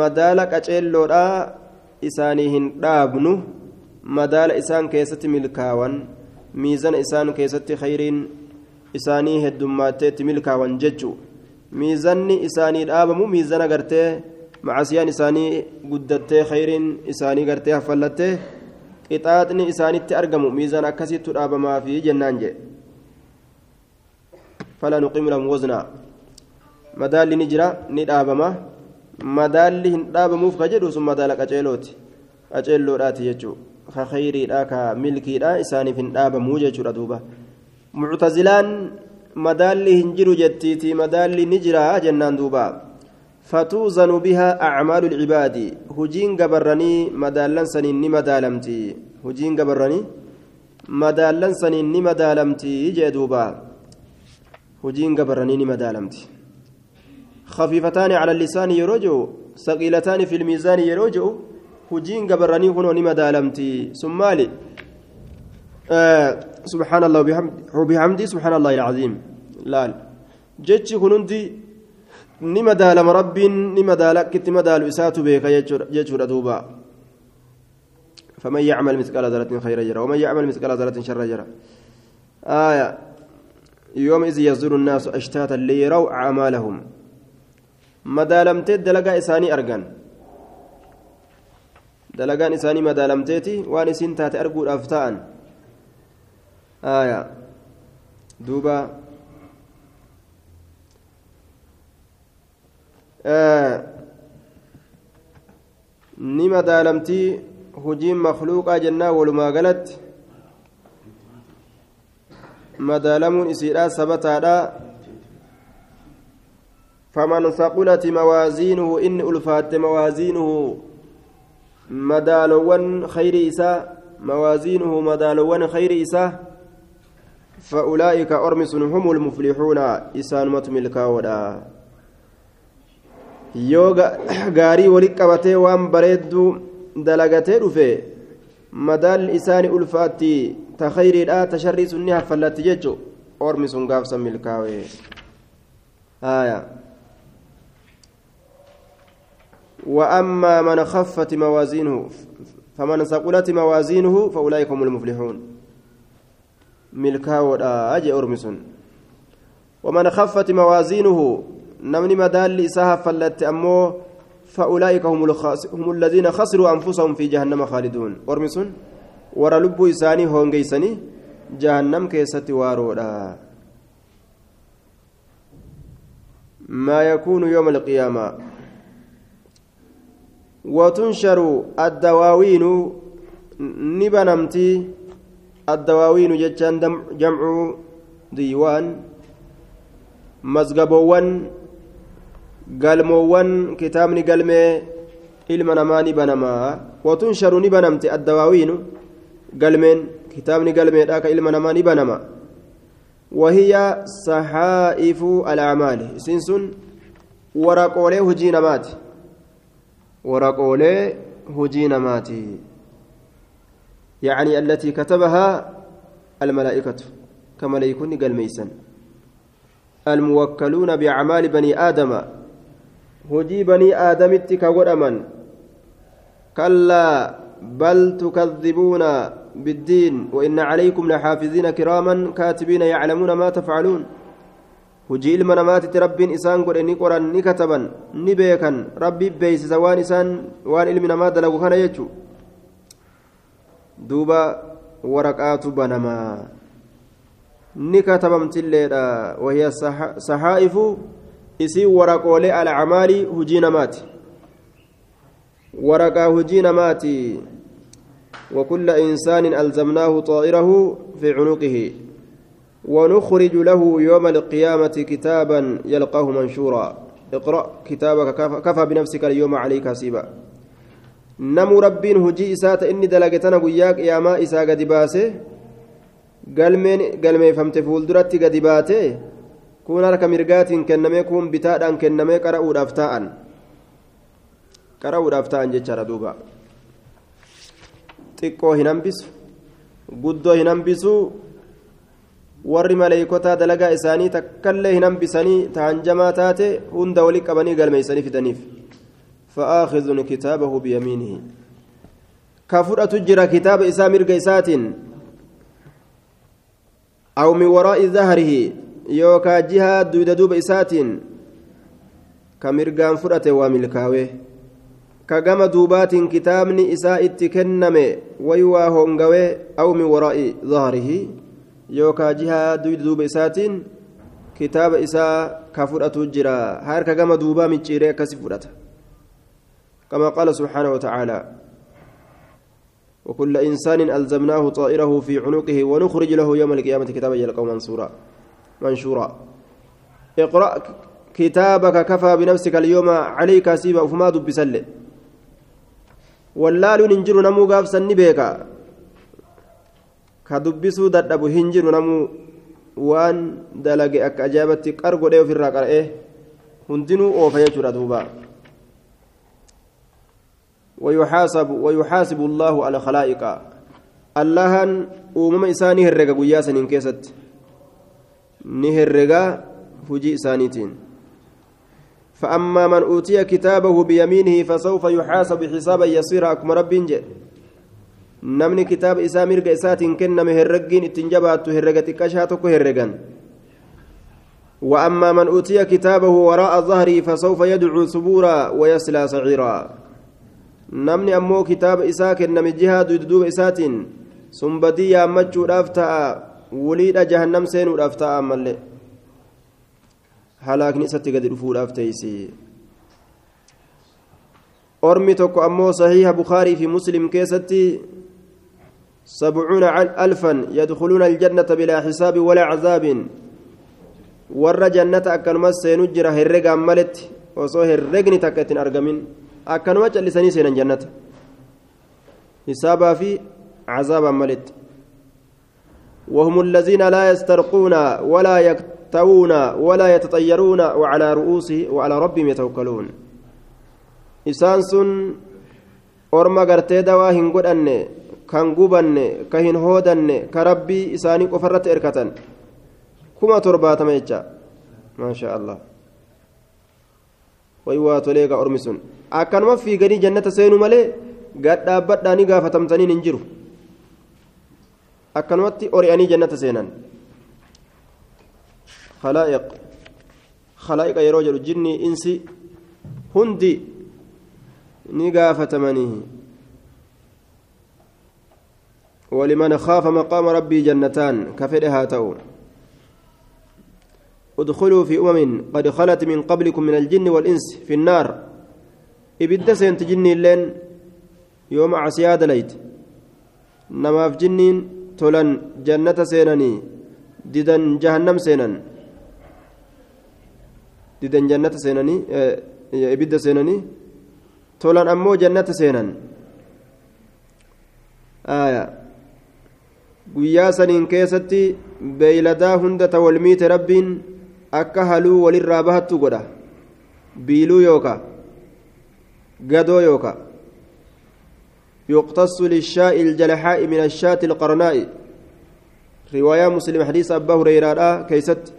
مدالك أجيلو إساني هندابنو مدال إسان كيست ملكاوان ميزان إسان كيست خيرين إساني هدوماتيت ملكاوان ججو ميزاني إساني دابمو ميزان غرتي macasiyaan isaanii guddattee khayriin isaanii gartee haffallattee qixaaxni isaanitti argamu miizaan akkasittu dhaabamaafi jennaan jee fala nuqimu lahum waznaa madaalli ni jira ni dhaabama madaalli hin dhaabamuuf ka jedhu sun madaala qaceelooti qaceelloodhaati jechuu ka khayriidha ka milkiidha isaaniif hin dhaabamuu jechuudha duuba muctazilaan madaalli hin jiru jettiiti madaalli ni jira jennaan duubaa فتوزن بها أعمال العباد هجين قبرني مدالن سنين مدالمتي هجين قبرني مدالن سنين مدالمتي جدوبا هجين قبرني مدالمتي خفيفتان على اللسان يروجو ثقيلتان في الميزان يروجو هجين قبرني هنا مدالمتي سمالي آه سبحان الله وبحمدي سبحان الله العظيم. لا جتش هنندي ni madaalama rabbiin ni madaala akkitti madaalu isaatu beeka jechuudha duuba فمن يعمل مثقال ذرة خيرا يرى ومن يعمل مثقال ذرة شرا يرى آية. يومئذ يصدر الناس أشتاتا ليروا أعمالهم. مدالمتي دلقا إساني أرقان دلقان إساني مدالمتيتي وان إسين تاتي أرقو الأفتاء آية دوبا ni madaalamtii hujiin makluuqaa jennaa walumaa galatti madaalamuun isiidha sabataadha فمن ثقلت موازينه إن ألفات موازينه مدالوان خير إساء موازينه مدالوان خير إساء فأولئك أرمس هم المفلحون إسان متملكا ودا yoo gaarii walitti qabatee waan bareedduu dalagatee dhufe madaalli isaani ulfaatti ta khayriidha ta sharrii sunni haffallatti jechu ormi sun gaafsan milkaawee وأما من خفت موازينه فمن ثقلت موازينه فأولئك هم المفلحون. ملكاو أجي أرمسون. ومن خفت موازينه نمني مدال إساها فلت أمو فأولئك هم, هم الذين خسروا أنفسهم في جهنم خالدون. أرمسون؟ ورا إساني هونجيسني جهنم كيست وارودا. ما يكون يوم القيامة؟ وتنشر الدواوين نبنمتي الدواوين جتان جمع ديوان مزقبوان ilma namaa ni banamaa watunsharu ni banamte addawaawiinu galmeen kitaabni galmeedha ka ilma namaa ni banama وهي صحائف الأعمال سنسن ورقولي هجي نماتي ورقولي هجي نماتي. يعني التي كتبها الملائكة كما يكون قال ميسن. الموكلون بأعمال بني آدم. هجي بني آدم كغرما كلا بل تكذبون بالدين وإن عليكم لحافظين كراما كاتبين يعلمون ما تفعلون. Hujii ilma namaatitti rabbiin isaan godhe ni qoran ni kataban ni beekan rabbi beeysisa waan isaan waan ilmi namaa dalagu kana jechu duuba waraqaatu banamaa ni katabamtilleedha wahiya saxaa'ifu isii waraqoolee alcamaalii hujii namaati waraqaa hujii namaati وكل إنسان ألزمناه طائره في عنقه ونخرج له يوم القيامة كتابا يلقاه منشورا. اقرأ كتابك كفى بنفسك اليوم عليك حسيبا. نمو ربين هجي إسات إني دلقتنا قياك يا ما إسا قد باسه. قلمين قلمي فهمت فولدرت قد باته كون لك مرقات كنمي كون بتاء كنمي قرأوا الأفتاء قرأوا الأفتاء جتشار دوبا. hambisu guddoo hin hambisu warri maleeykotaa dalagaa isaanii takkallee hin hambisanii taanjamaa taate hunda wali qabanii galmeeysanii fidaniif fa'aakhidun kitaabahu biyamiinihi ka fudhatu jira kitaaba isaa mirga isaatiin aw min waraa'i zahrihi yookaa jihaa duyda duuba isaatiin ka mirgaan fudhate waa milkaawee ka gama duubaatiin kitaabni isaa itti kenname waywaa hongawee aw min waraa'i zahrihi yookaa jihaa duuba isaatiin kitaaba isaa ka fudhatu jira harka gama duubaa micciiree akkasi fudhata كما قال سبحانه وتعالى وكل إنسان ألزمناه طائره في عنقه ونخرج له يوم القيامة كتابا يلقاه منصورا منشورا اقرأ كتابك كفى بنفسك اليوم عليك سيبا وفما wallaaluun hin jiru namuu gaafsan ni beeka ka dubbisuu dadhabu hin jiru namuu waan dalage akka ajaa'ibatti qar godhee ofirraa qara'ee hundinuu oofa jechuudha duuba. ويحاسب ويحاسب الله على خلائق اللهن أمم إساني هرقا قياسا إن كيست نهرقا فجي إسانيتين فأما من أوتي كتابه بيمينه فسوف يحاسب حسابا يسيرا أكما رب جل نمني كتاب إسا مرق إسات كن مهرقين اتنجبات هرقت كشاتك هرقا وأما من أوتي كتابه وراء ظهري فسوف يدعو ثبورا ويسلى سعيرا نمني أمو كتاب إسا كن من جهاد دوب إسات سنبدي يا مجو رافتا وليد جهنم سين رافتا أمالي halaakni isatti gadi dhufuudhaaf teeysi ormi tokko ammoo sahiiha bukaarii fi muslim keessatti سبعون ألفا يدخلون الجنة بلا حساب ولا عذاب akkanumas seenuu jira herregaan maletti osoo herregni takka ittiin argamin akkanuma callisanii seenan jannata hisaabaa fi cazaabaan maletti وهم الذين لا يسترقون ولا يكتوون ولا يتطيرون وعلى رؤوسه وعلى ربهم يتوكلون إسان سن أرما قرتي دوا هنقود أني كان قبني كهن هودني كربي إساني قفرت إركتن kuma torbaatama jecha maasha allah way waa toleega ormi sun akkanuma fiiganii jannata seenuu malee gadhaabbadhaanii gaafatamtaniin hin jiru akkanumatti ori'anii jannata seenan khalaa'iqa yeroo jedhu jinni insi hundi ni gaafatamanii ولمن خاف مقام ربي جنتان كفرها تؤون ادخلوا في أمم قد خلت من قبلكم من الجن والإنس في النار. إبدا سنت جني اللين يوم عسياد ليت. نما في جنين تولن جنة سينني. ديدن جهنم سينن. ديدن جنة سينني إبدا سينني. تولن أمو جنة سينن. آية. guyyaa saniin keessatti beeyladaa hunda ta walmiite rabbiin akka haluu walirraa bahattu godha biiluu yooka gadoo yooka يقتص للشاء الجلحاء من الشاة القرناء رواية مسلم حديث أبا هريرة كيست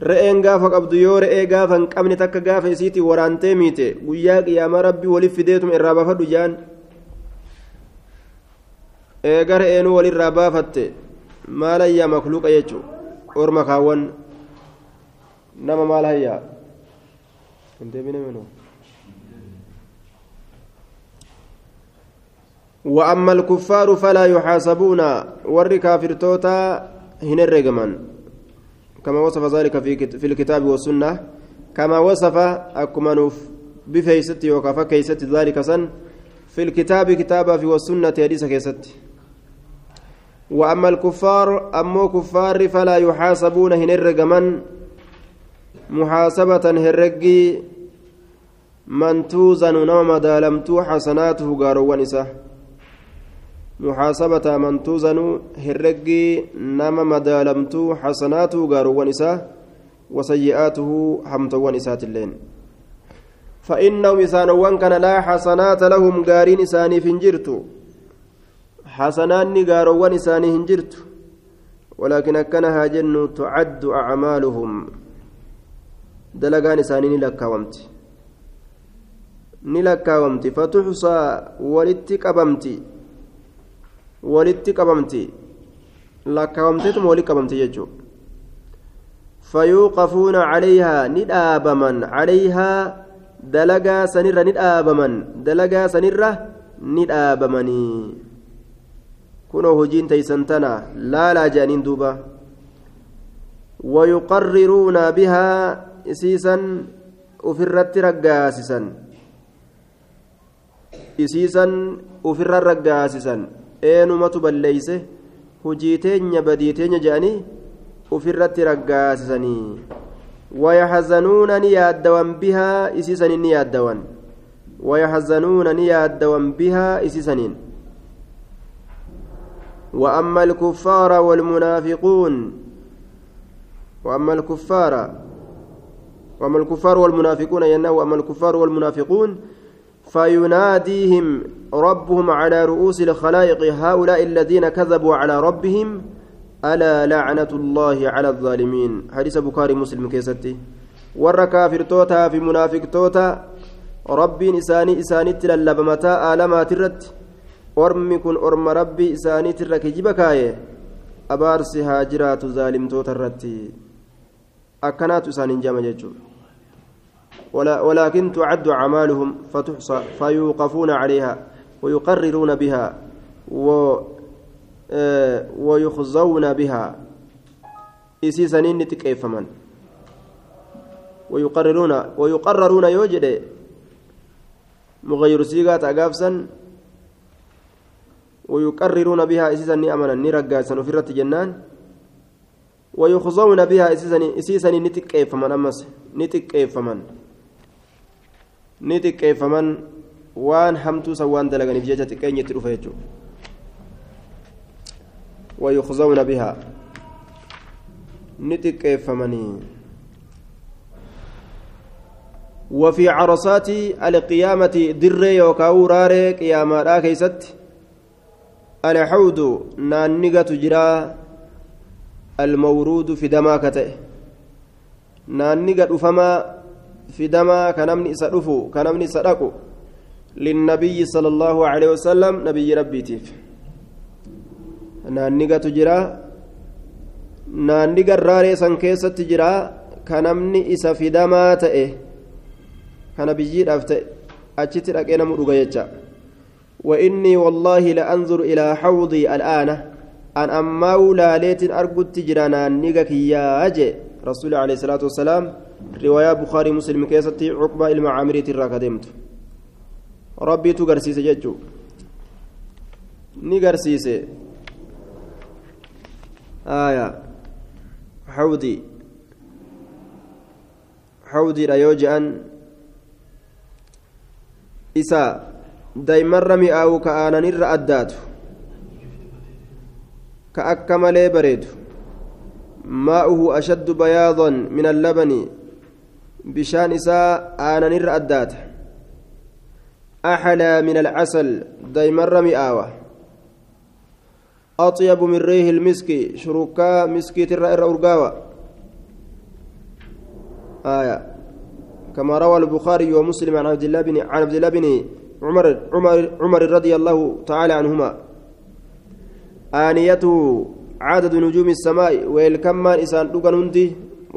re'een gaafa qabdu yoo re'ee gaafa hin qabne takka gaafa isiitii waraantee miite guyyaa qiyaamaa rabbi waliif fideetuma irraa baafadhu jaan eega re'eenuu walirraa baafatte? Maal ayyaa makluuqa jechuu orma kaawwan. Nama maal hayyaa? وأما الكفار فلا يحاسبون ور كافرتوتا هنا الرجمان كما وصف ذلك في في الكتاب والسنة كما وصف أكمنوف بفيست وكفى كيست ذلك سن في الكتاب كتابا في والسنة حديث كيست وأما الكفار أمو كفار فلا يحاسبون هنا الرجمان محاسبة هرقي من توزن نوم دالمتو حسناته قاروان إساه محاسبة من توزن هرقي نام مدالمتو حسناته قاروان إساه وسيئاته حمتوان إسات اللين فإنهم إسانوان كان لا حسنات لهم قارين إساني فنجرت حسنان قاروان إساني هنجرت ولكن أكنها جن تعد أعمالهم dalagaan isaanii ni lakkaawamti ni lakkaawamti fatuxsaa walitti qabamti walitti qabamti lakkaawamteetuma walitti qabamti jechuudha fayuuqafuuna calayhaa ni dhaabaman calayhaa dalagaa sanirra ni dhaabaman dalagaa sanirra ni dhaabamanii kunoo hojiin taysan tana laalaa jedhaniin duuba ويقررون بها isiisan ufirratti raggaasisan isiisan ufirra raggaasisan eenumatu balleeyse hujii teenya badii teenya jedhanii ufirratti raggaasisanii ويحزنون نيادوا بها إسيسن نيادوا ويحزنون نيادوا بها إسيسنين وأما الكفار والمنافقون وأما الكفار وأما الكفار والمنافقون ينهى وأما الكفار والمنافقون فيناديهم ربهم على رؤوس الخلائق هؤلاء الذين كذبوا على ربهم ألا لعنة الله على الظالمين. حديث بخاري مسلم كيستي. كافر توتا في منافق توتا ربي إساني إساني كن أرم ربي إساني ترك جبكاية أبارسي هاجرات ظالم توتا الرتي أكنات إساني جامع جيجو ولا ولكن تعد أعمالهم فتحصى فيوقفون عليها ويقررون بها و ويخزون بها إسيسنين تكيفمن ويقررون ويقررون يوجد مغير سيغات أقافسا ويقررون بها إسيسا أمنا نرقاسا الرت جنان. ويخزون بها إسيسا نتك فمن أمس نتك فمن نتك فمن وان حمتو سوان دلغني في جيجة كين يترفيجو ويخزون بها. نتك وفي عرصات القيامة در يوكاو راري قياما كيست الحوض نانيغا تجرا المورود في دما كته نانيغا دفما في دما كنمني سدفو كنمني سدقو للنبي صلى الله عليه وسلم نبي ربي تيف. نانيغا تجرا نانيغا راري سان كيست تجرا كنمني إسا في دما تئه kana biyyiidhaaf ta'e achitti dhaqee namu dhuga jecha وإني والله لأنظر إلى حوضي الآن أن أما ولاليت أرقد تجرانا نيقك يا أجي. رسول عليه الصلاة والسلام رواية بخاري مسلم كيستي عقبة المعامرية الراكدمت ربي تقرسيس ججو. نقرسيس آية. حوضي. حوضي لا يوجئن isaa daa'imarra mi'aawu ka aananirra addaatu ka akka malee bareedu maa'uhu ashaddu bayaadan min allabani bishaan isaa aananirra addaata أحلى من العسل دايمر مئاوة أطيب من ريح المسك شركاء مسكي ترى أرقاوة آية كما روى البخاري ومسلم عن عبد الله بن عن عبد الله بن عمر عمر عمر رضي الله تعالى عنهما آنيته عدد نجوم السماء ويلكمان إسان دوغانوندي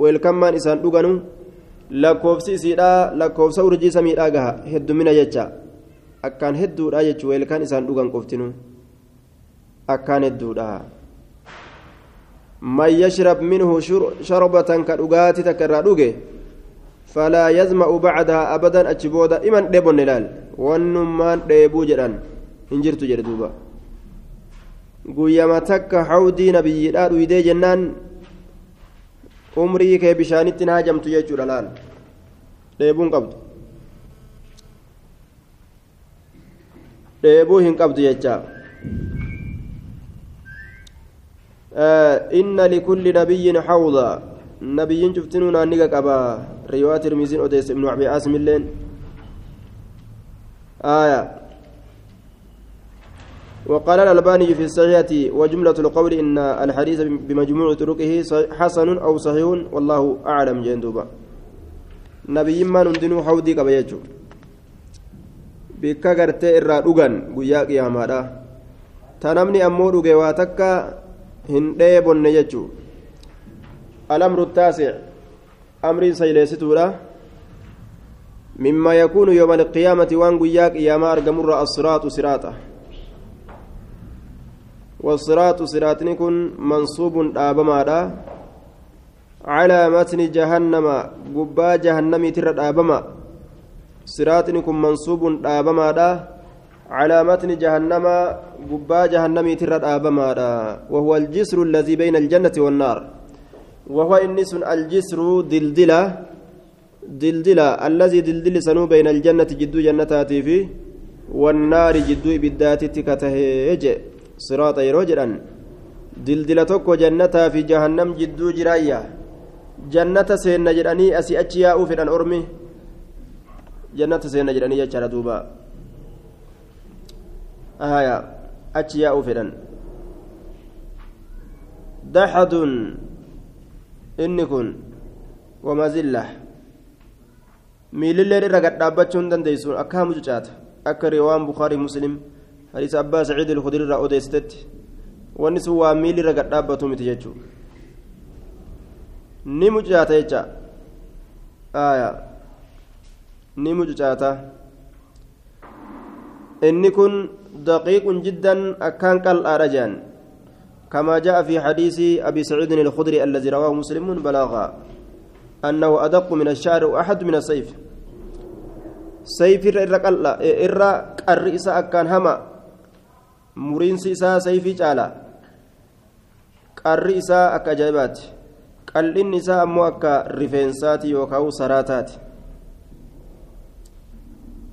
ويلكمان إسان دوغانو lakkoofsi isiidha lakkoofsa urjii samiidhaa gaha heddumina jecha akkaan hedduudha jechu weelkaan isaan dhugan qoftinu akkaan hedduudha man yashrab minhu sharbatan ka dhugaati takka irraa dhuge فلا يزمأ بعدها أبدا أتشبودا إمن ديبون نلال ونمان ديبو جدان هنجرتو جردوبا guyyama takka hawdii nabiyyiidhaa dhuydee jennaan umrii kee bishaanitti na hajamtu jechuudha laal dheebuun qabdu dheebuu hin qabdu jecha inna likulli nabiyyin hawda nabiyyiin cuftinuu naanniga qaba riwaa tirmiziin odeesse ibnu abi aasim illeen آية وقال الألباني في الصحيحة وجملة القول إن الحديث بمجموع طرقه حسن أو صحيح والله أعلم جندوبا نبي ما نندنو حودي كبيجو guyyaa qiyaamaadha ta namni ammoo dhuge waa takka hin dheebonne jechuu alamru taasic amriin sayleessituudha مما يكون يوم القيامة وان قياك قياما أرقمر الصراط صراطا والصراط صراطني كن منصوب آبما على متن جهنم قبا جهنم ترى آبما. صراطني كن منصوب آبما على متن جهنم قبا جهنم ترى آبما وهو الجسر الذي بين الجنة والنار. وهو إنس الجسر دلدلة دلدلة الذي دلدل سنو بين الجنة جدو جنتاتي في والنار جدو إبداتي تكتهيج صراط يروجرا دلدلة توكو جنتا في جهنم جدو جرايا جنة سين جراني أسي أجياء في الأرمي جنة سين جراني يجرى دوبا آية أجياء في دحد. Inni kun wamazilla miilillee irra gad dhaabbachuu hin dandeessu. Akka hamu cucaata. Akka riwaan bukaarii muslim hadiisa abbaa saciid ilkudiri irraa odeessitetti. Wanni sun waa miilli irra gad dhaabbatu miti jechuu ni mucucaata jecha. Aya ni mucucaata. Inni kun daqiiqun jiddan akkaan qal'aadha jehan كما جاء في حديث أبي سعيد الخدري الذي رواه مسلم بلاغا أنه أدق من الشعر وأحد من السيف سيف إرى الرئيس أكان هما isaa sayfii caala qarri isaa akka ajaa'ibaati qal'inni isaa ammoo akka rifeensaati yookaan saraataati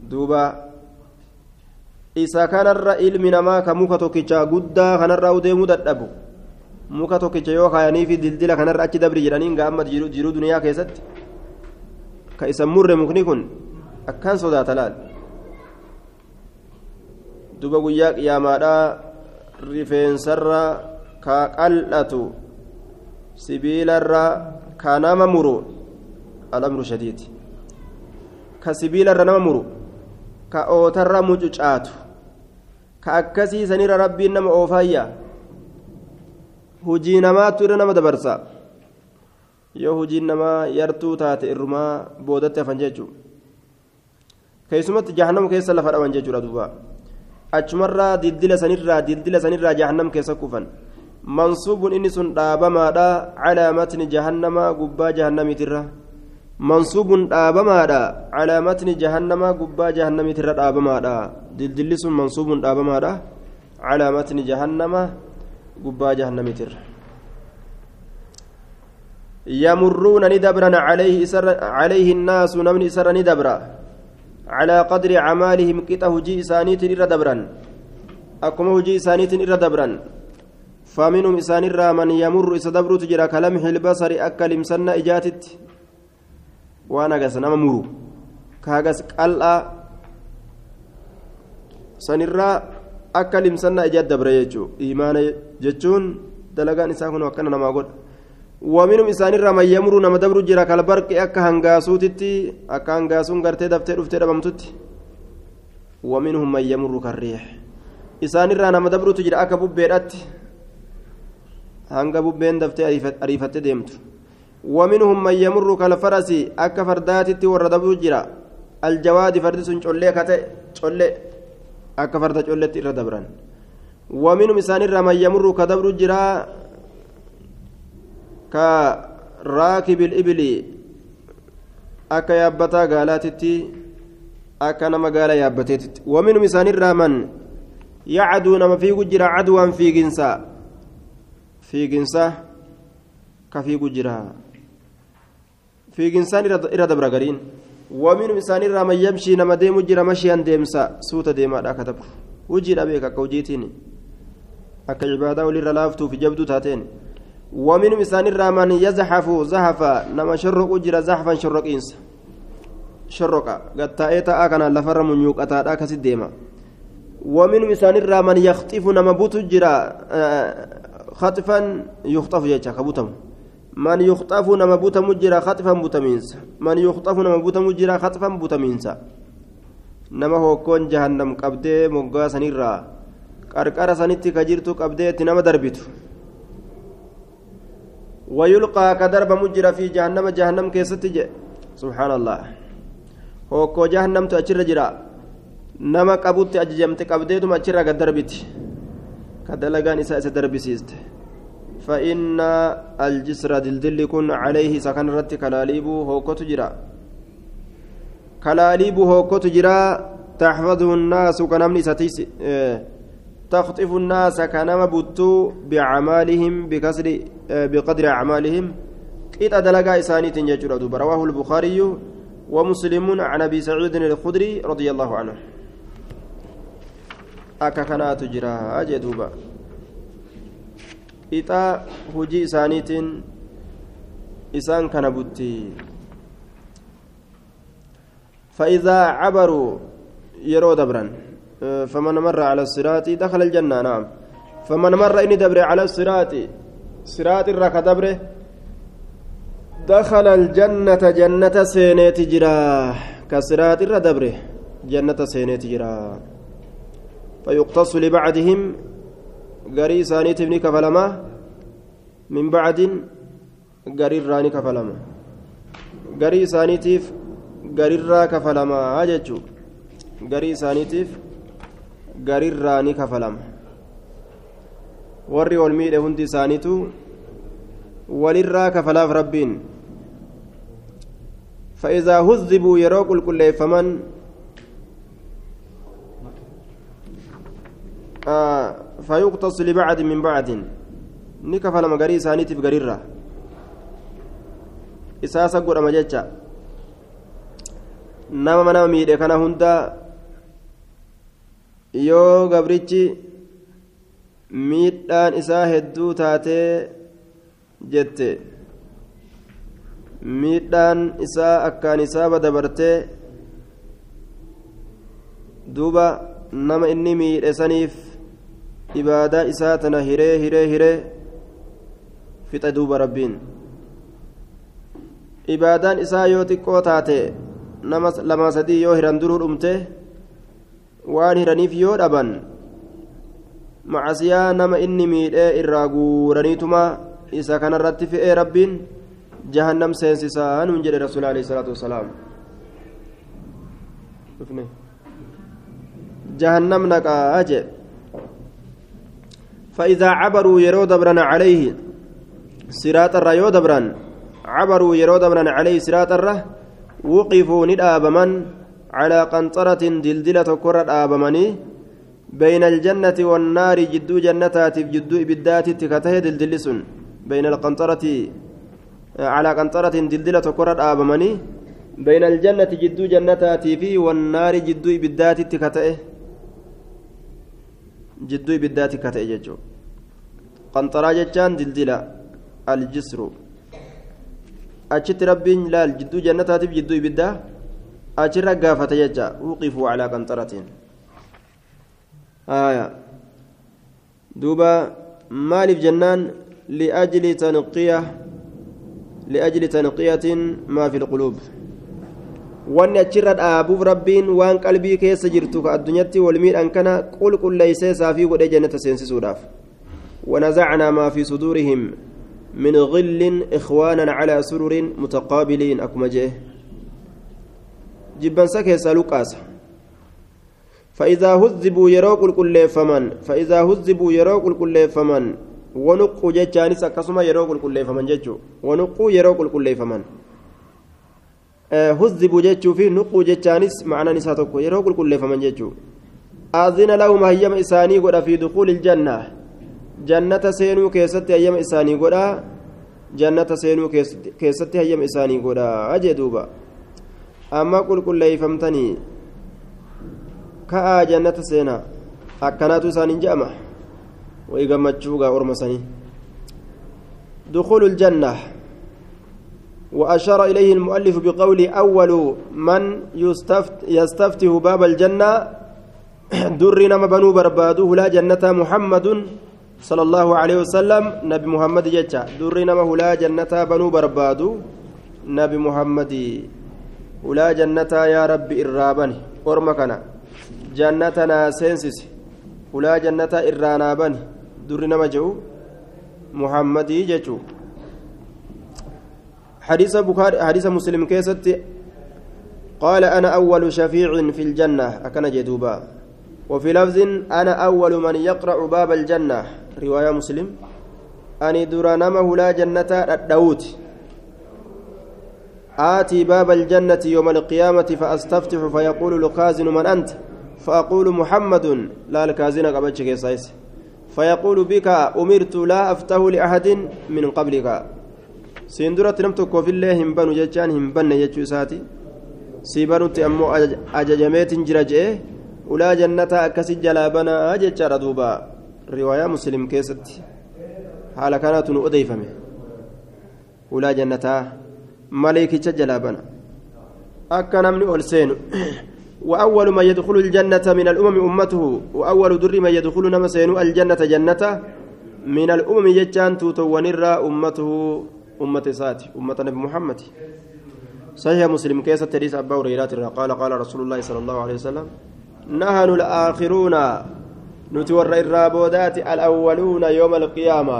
duuba isa kanarra ilmi namaa ka muka tokkichaa guddaa kanarra deemuu dadhabu. Muka tokkicha yoo kaayanii fi dildila kanarra achi dabri jedhaniin gaamma jiruu duniyaa keessatti. Ka isa murre mukni kun akkaan sodaata laal? Duba guyyaa qiyaamaadhaa rifeensarra ka qal'atu sibiilarra ka nama muru alamru shadiid. Ka sibiilarra nama muru ka ootarra mucucaatu ka akkasii sanirra rabbiin nama oofaayya hujii namaattu irra nama dabarsa. Yoo hujiin namaa yartuu taate irrumaa boodatti hafan jechuudha. Keessumatti jahannam keessa lafa dhaban jechuudha duuba. Achumarraa dildila sanirraa dildila sanirraa jahannam keessa kufan. Mansuubun inni sun dhaabamaadha calaa matni jahannamaa gubbaa jahannamiitirra mansuubun dhaabamaadha calaa matni jahannamaa gubbaa jahannamiitirra dhaabamaadha dildilli sun mansuubun dhaabamaadha calaa matni jahannamaa gubbaa jahannamiitirra يمرون ندبرا عليه إسر عليه الناس نمن إسر ندبرا على قدر أعمالهم كته جي إسانيت إر دبرا أكما جي إسانيت إر دبرا فمنهم إسان الرا من يمر إسدبر تجرى كلمح البصر أكلم سنة إجاتت نما مرو كاغس قلأ سنرا أكلم سنة إجات دبر يجو إيمان جتون دلقان إساكن وكان نما قد ومنهم إسان الرا من يمر نما دبر جرى كالبرق أكا هنغاسوتتي أكا هنغاسون غرتي دفتر دفتر دبمتتي ومنهم من يمر كالريح إسان الرا نما دبر تجرى أكا ببيرات hanga bubbeen daftee ariifatte deemtu. ومنهم من يمر كالفرس أكا فرداتي وردبو جرا. الجواد فرد سن چولي كته چولي أكا فرد چولي تير دبران ومنهم إسان من يمر كدبر جرا كراكب الإبل. أكا يابتا قالاتتي أكا نما قال يابتيت ومنهم إسان من يعدو نما في جرا عدوا في جنسا fiiginsa ka fiigu jira fiiginsaan irra dabra gariin waminum isaanirraa man yamshii nama deemu jira mashiyan deemsa suuta deemaadha akka dabru hujiidha beeka akka hujiitiin akka cibaadaa walirra laaftuuf jabduu taateen waminum isaanirraa man yazhafu zahafa nama shorroqu jira zahafan shorroqiinsa shorroqa gattaa'ee ta'aa kanaan lafarra munyuuqataadha akkasit deema waminum isaanirraa man yakxifu nama butu jira يخطف يجا كبوتم من يخطف نما بوتم جرا خطفا بوتمينس من يخطف نما بوتم جرا خطفا بوتمينس نما هو كون جهنم قبدي مغا سنيرا. قرقر سنتي كجرتو قبدي تنما دربتو ويلقى كدرب مجرى في جهنم جهنم كيستي سبحان الله هو كو جهنم تأجر جرا نما قبوت أججمت قبديتم أجر قد دربتي كدلغان إساء دربسيست فإن الجسر دلدل كن عليه سكن رت كلاليب هوكوت جرا. كلاليب هوكوت جرا تحفظه الناس كنمني ستيس آه تخطف الناس كنما بوتو بأعمالهم بكسر آه بقدر أعمالهم. قيت دلغا إساني تنجر رواه البخاري ومسلم عن أبي سعيد الخدري رضي الله عنه. akka kanaatu jira jee duuba ixaa hujii isaaniitiin isaan kana butti. فإذا عبروا يرو دبرا فمن مر على الصراط دخل الجنة نعم فمن مر إني دبر على الصراط صراط الرك دبره دخل الجنة جنة سينيت جرا كصراط الردبره جنة سينيت جرا فيقتص لبعدهم سانيت ابن كفلما من بعد غري راني كفلما غري سانيتيف غري را كفلما اجچو غري سانيتيف غري راني كفلما warri ol miidhe hundi isaaniitu walirraa kafalaaf rabbiin. فإذا هذبوا يروا قل كل فمن آه فيقتص لبعد من بعد نكفل مقري سانيتي بقريرة إساسا قد أمجيتشا nama nama miidhe kana hunda yoo gabrichi miidhaan isaa hedduu taatee jette miidhaan isaa akkaan isaaba dabartee duuba nama inni miidhe saniif ibaadaa isaa tana hiree hiree hiree fixe duuba rabbiin. Ibaadaan isaa yoo xiqqoo taate nama lamaa sadii yoo hiran duruu dhumte waan hiraniif yoo dhaban macasiyaa nama inni miidhee irraa guuraniitumaa isa kana kanarratti fi'ee rabbiin jahannam seensisaa nuun jedhe rasuul alayhi salaatu wasalaam. Jahannam naqaa jedhe فإذا عبروا يرو دبرا عليه صراط الرا دبرا عبروا يرو دبرا عليه صراط الرا وقفوا ندابمن على قنطرة دلدلة كرة آبمني. بين الجنة والنار جدو جنتات جدو إبدات تكته دلدلسن. بين القنطرة على قنطرة دلدلة كرة آبمني. بين الجنة جدو جنتات في والنار جدو إبدات تكته jidduu ibiddaati ka ta'e jechuudha qanxaraa jechaan dildila aljisru achitti rabbiin laal jidduu jannataatiif jidduu ibiddaa achirra gaafata jecha wuqifuu calaa qanxaratiin duuba maaliif jennaan liajli tanqiya liajli tanqiyatin maa fi lquluub wanni achirra dhaabuuf rabbiin waan qalbii keessa jirtu ka addunyatti wal miidhan kana qulqulleeysee saafii godhee jannata seensisuudhaaf ونزعنا ما في صدورهم من غل إخوانا على سرر متقابلين أكما جيه جبن سكي سالوكاس فإذا هذبوا يروق الكل فمن فإذا هذبوا يروق الكل فمن ونقوا جتانس كسما يروق الكل فمن جتو ونقوا يروق الكل فمن huzzibu jechuu fi nuquu jechaanis macnaan isaa tokko yeroo qulqulleeffaman jechuu. Aazina lahuma hayyama isaanii godha fi dukuuli iljanna jannata seenuu keessatti hayyama isaanii godha. Jannata seenuu keessatti hayyama isaanii godha ajee duuba. Amma qulqulleeyfamtanii ka'aa jannata seenaa. Akkanaatu isaaniin je'ama. Wayii gammachuugaa orma sanii. Dukuulu iljannaa وأشار إليه المؤلف بقول أول من يستفت يستفتح باب الجنة در نما بنو بربادوه لا جنة محمد صلى الله عليه وسلم نبي محمد جتا در نما لا جنة بنو بربادو نبي محمد ولا جنة يا رب إرابني. أرمكنا جنتنا سينسس ولا جنة إرانابني. در نما جو. محمد جتو حديث بخاري حديث مسلم كيست. قال أنا أول شفيع في الجنة. أكن جدوبا. وفي لفظ أنا أول من يقرأ باب الجنة. رواية مسلم. أني درانمه لا جنة الداوت آتي باب الجنة يوم القيامة فأستفتح فيقول الخازن من أنت؟ فأقول محمد. لا الكازن كيسايس فيقول بك أمرت لا أفتح لأحد من قبلك. Siin duratti nam tokkoofillee hin banu jechaan hin banne jechuu isaati sii banutti ammoo ajajameetin jira je'e ulaa jannataa akkasi jalaa banaa jechaadha duuba riwaayaa muslim keessatti haala kanaatu nu odeeyfame ulaa jannataa maleekicha jalaa bana akka namni ol seenu وأول ما يدخل الجنة من الأمم أمته وأول در ما يدخل نما الجنة جنة من الأمم يجان توتو ونرى أمته أمة ساتي أمة نبي محمد. صحيح مسلم كيس تريس أبا هريرة؟ قال قال رسول الله صلى الله عليه وسلم نهن الآخرون نتور الرابودات الأولون يوم القيامة.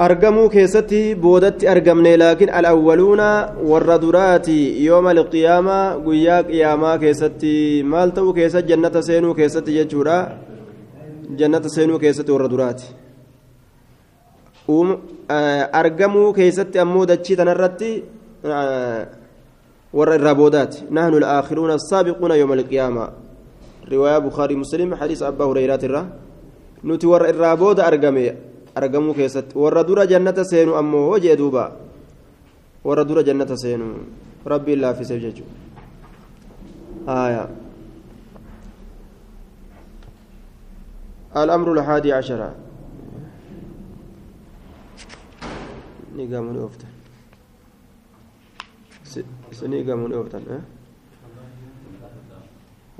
أرقموا كيستي بودت أرقمني لكن الأولون والردرات يوم القيامة قياك قياما كيستي. مالتو كيست؟ جنة سينو كيستي ججورا؟ جنة سينو كيستي والردرات argamuu keessatti ammoo dachii tanarratti warra irraa boodaati nahnu alaakiruuna assaabiquuna yooma alqiyaama بخاري مسلم حديث أبا هريرة الرا نتي ور الرابود أرقمي أرقمو كيست. ور دور جنة سينو أمو وجه دوبا. ور دور جنة سينو. ربي الله في سججو آية. الأمر الحادي عشر. نيجامون أفتن. سنيجامون أفتن أه؟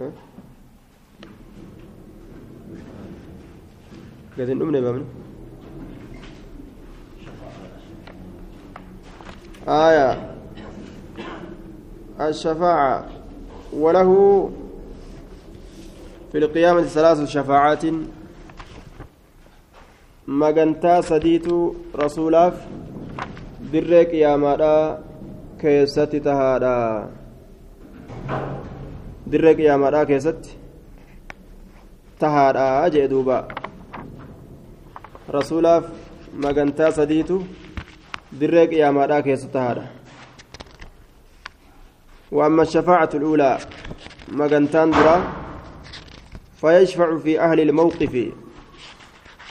أه؟ قد نمنا بامن آية الشفاعة وله في القيامة ثلاث شفاعات. magantaa sadiitu rasuulaaf dirree qiyaamaadha keessatti tahaadha dirree qiyaamaadha keessatti tahaadha jee duuba rasuulaaf magantaa sadiitu dirree qiyaamaadha keessatti tahaadha وأما الشفاعة الأولى مجنتان درا فيشفع في أهل الموقف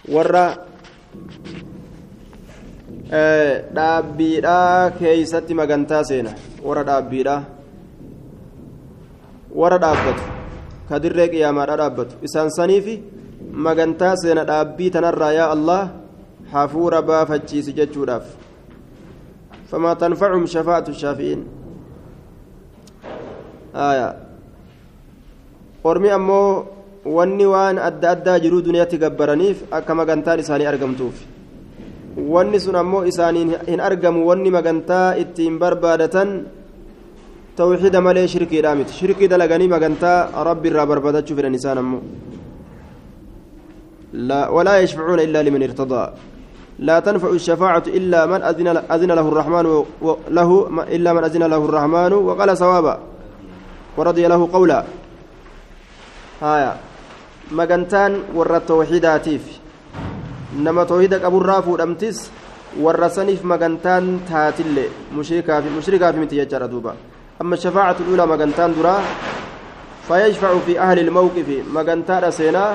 ورّا dhaabbiidhaa keeysatti magantaa seena. Warra dhaabbiidhaa warra dhaabbatu. Ka dirree qiyaamaadha dhaabbatu. Isaan saniifi magantaa seena dhaabbii tanarraa yaa allah hafuura baafachiisi jechuudhaaf. Famaa tanfacuhum shafaa'atu shaafi'iin. Ormi ammoo wanni waan adda addaa jiruu duniyaatti gabbaraniif akka magantaan isaanii argamtuuf wanni sun ammoo isaaniin hin argamu wanni magantaa ittiin barbaadatan tawxiida malee shirkiidhaa miti shirkii dalaganii magantaa rabbi irraa barbaadachuu fedhan isaan ammoo ولا يشفعون إلا لمن ارتضى لا تنفع الشفاعة إلا من أذن, أذن له الرحمن له إلا من أذن له الرحمن وقال صوابا ورضي له قولا هايا مجنتان ور التوحيداتيف nama toohida qaburraa fuudhamtis warra saniif magantaan taatille mushrikaaf miti jechaadha duuba amma shafaacatu dhulaa magantaan duraa fayashfacu fi ahli ilmawqifi magantaadha seenaa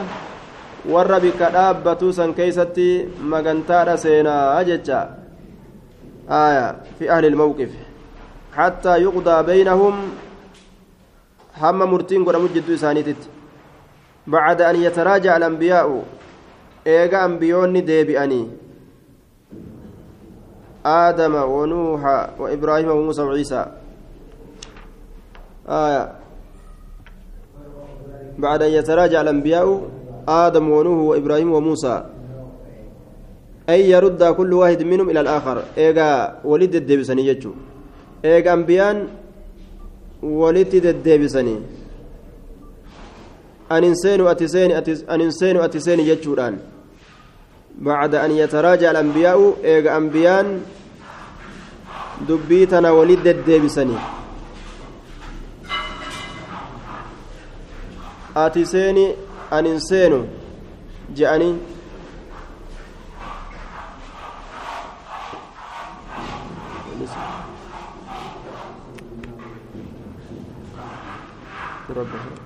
warra bikka dhaabbatuu san keeysatti magantaadha seenaa jecha aya fi ahli ilmawqif حتى يقضى بينهم هم مرتين قد جدو إسانيتت بعد أن يتراجع الأنبياء eega ambiyoonni deebi'anii. Aadama wanuuha wa ibraahima wamuusa waciisaa آية بعد أن يتراجع الأنبياء آدم ونوح وإبراهيم وموسى أي يرد كل واحد منهم إلى الآخر إيجا ولد الدبسني يجو إيجا أنبيان ولد الدبسني anin seenu ati seeni anin seenu ati seeni jechuudhaan. Bacda an yataraaja'a alambiyaa'u eega ambiyaan dubbii tana wali deddeebisanii. Ati seeni anin seenu je'anii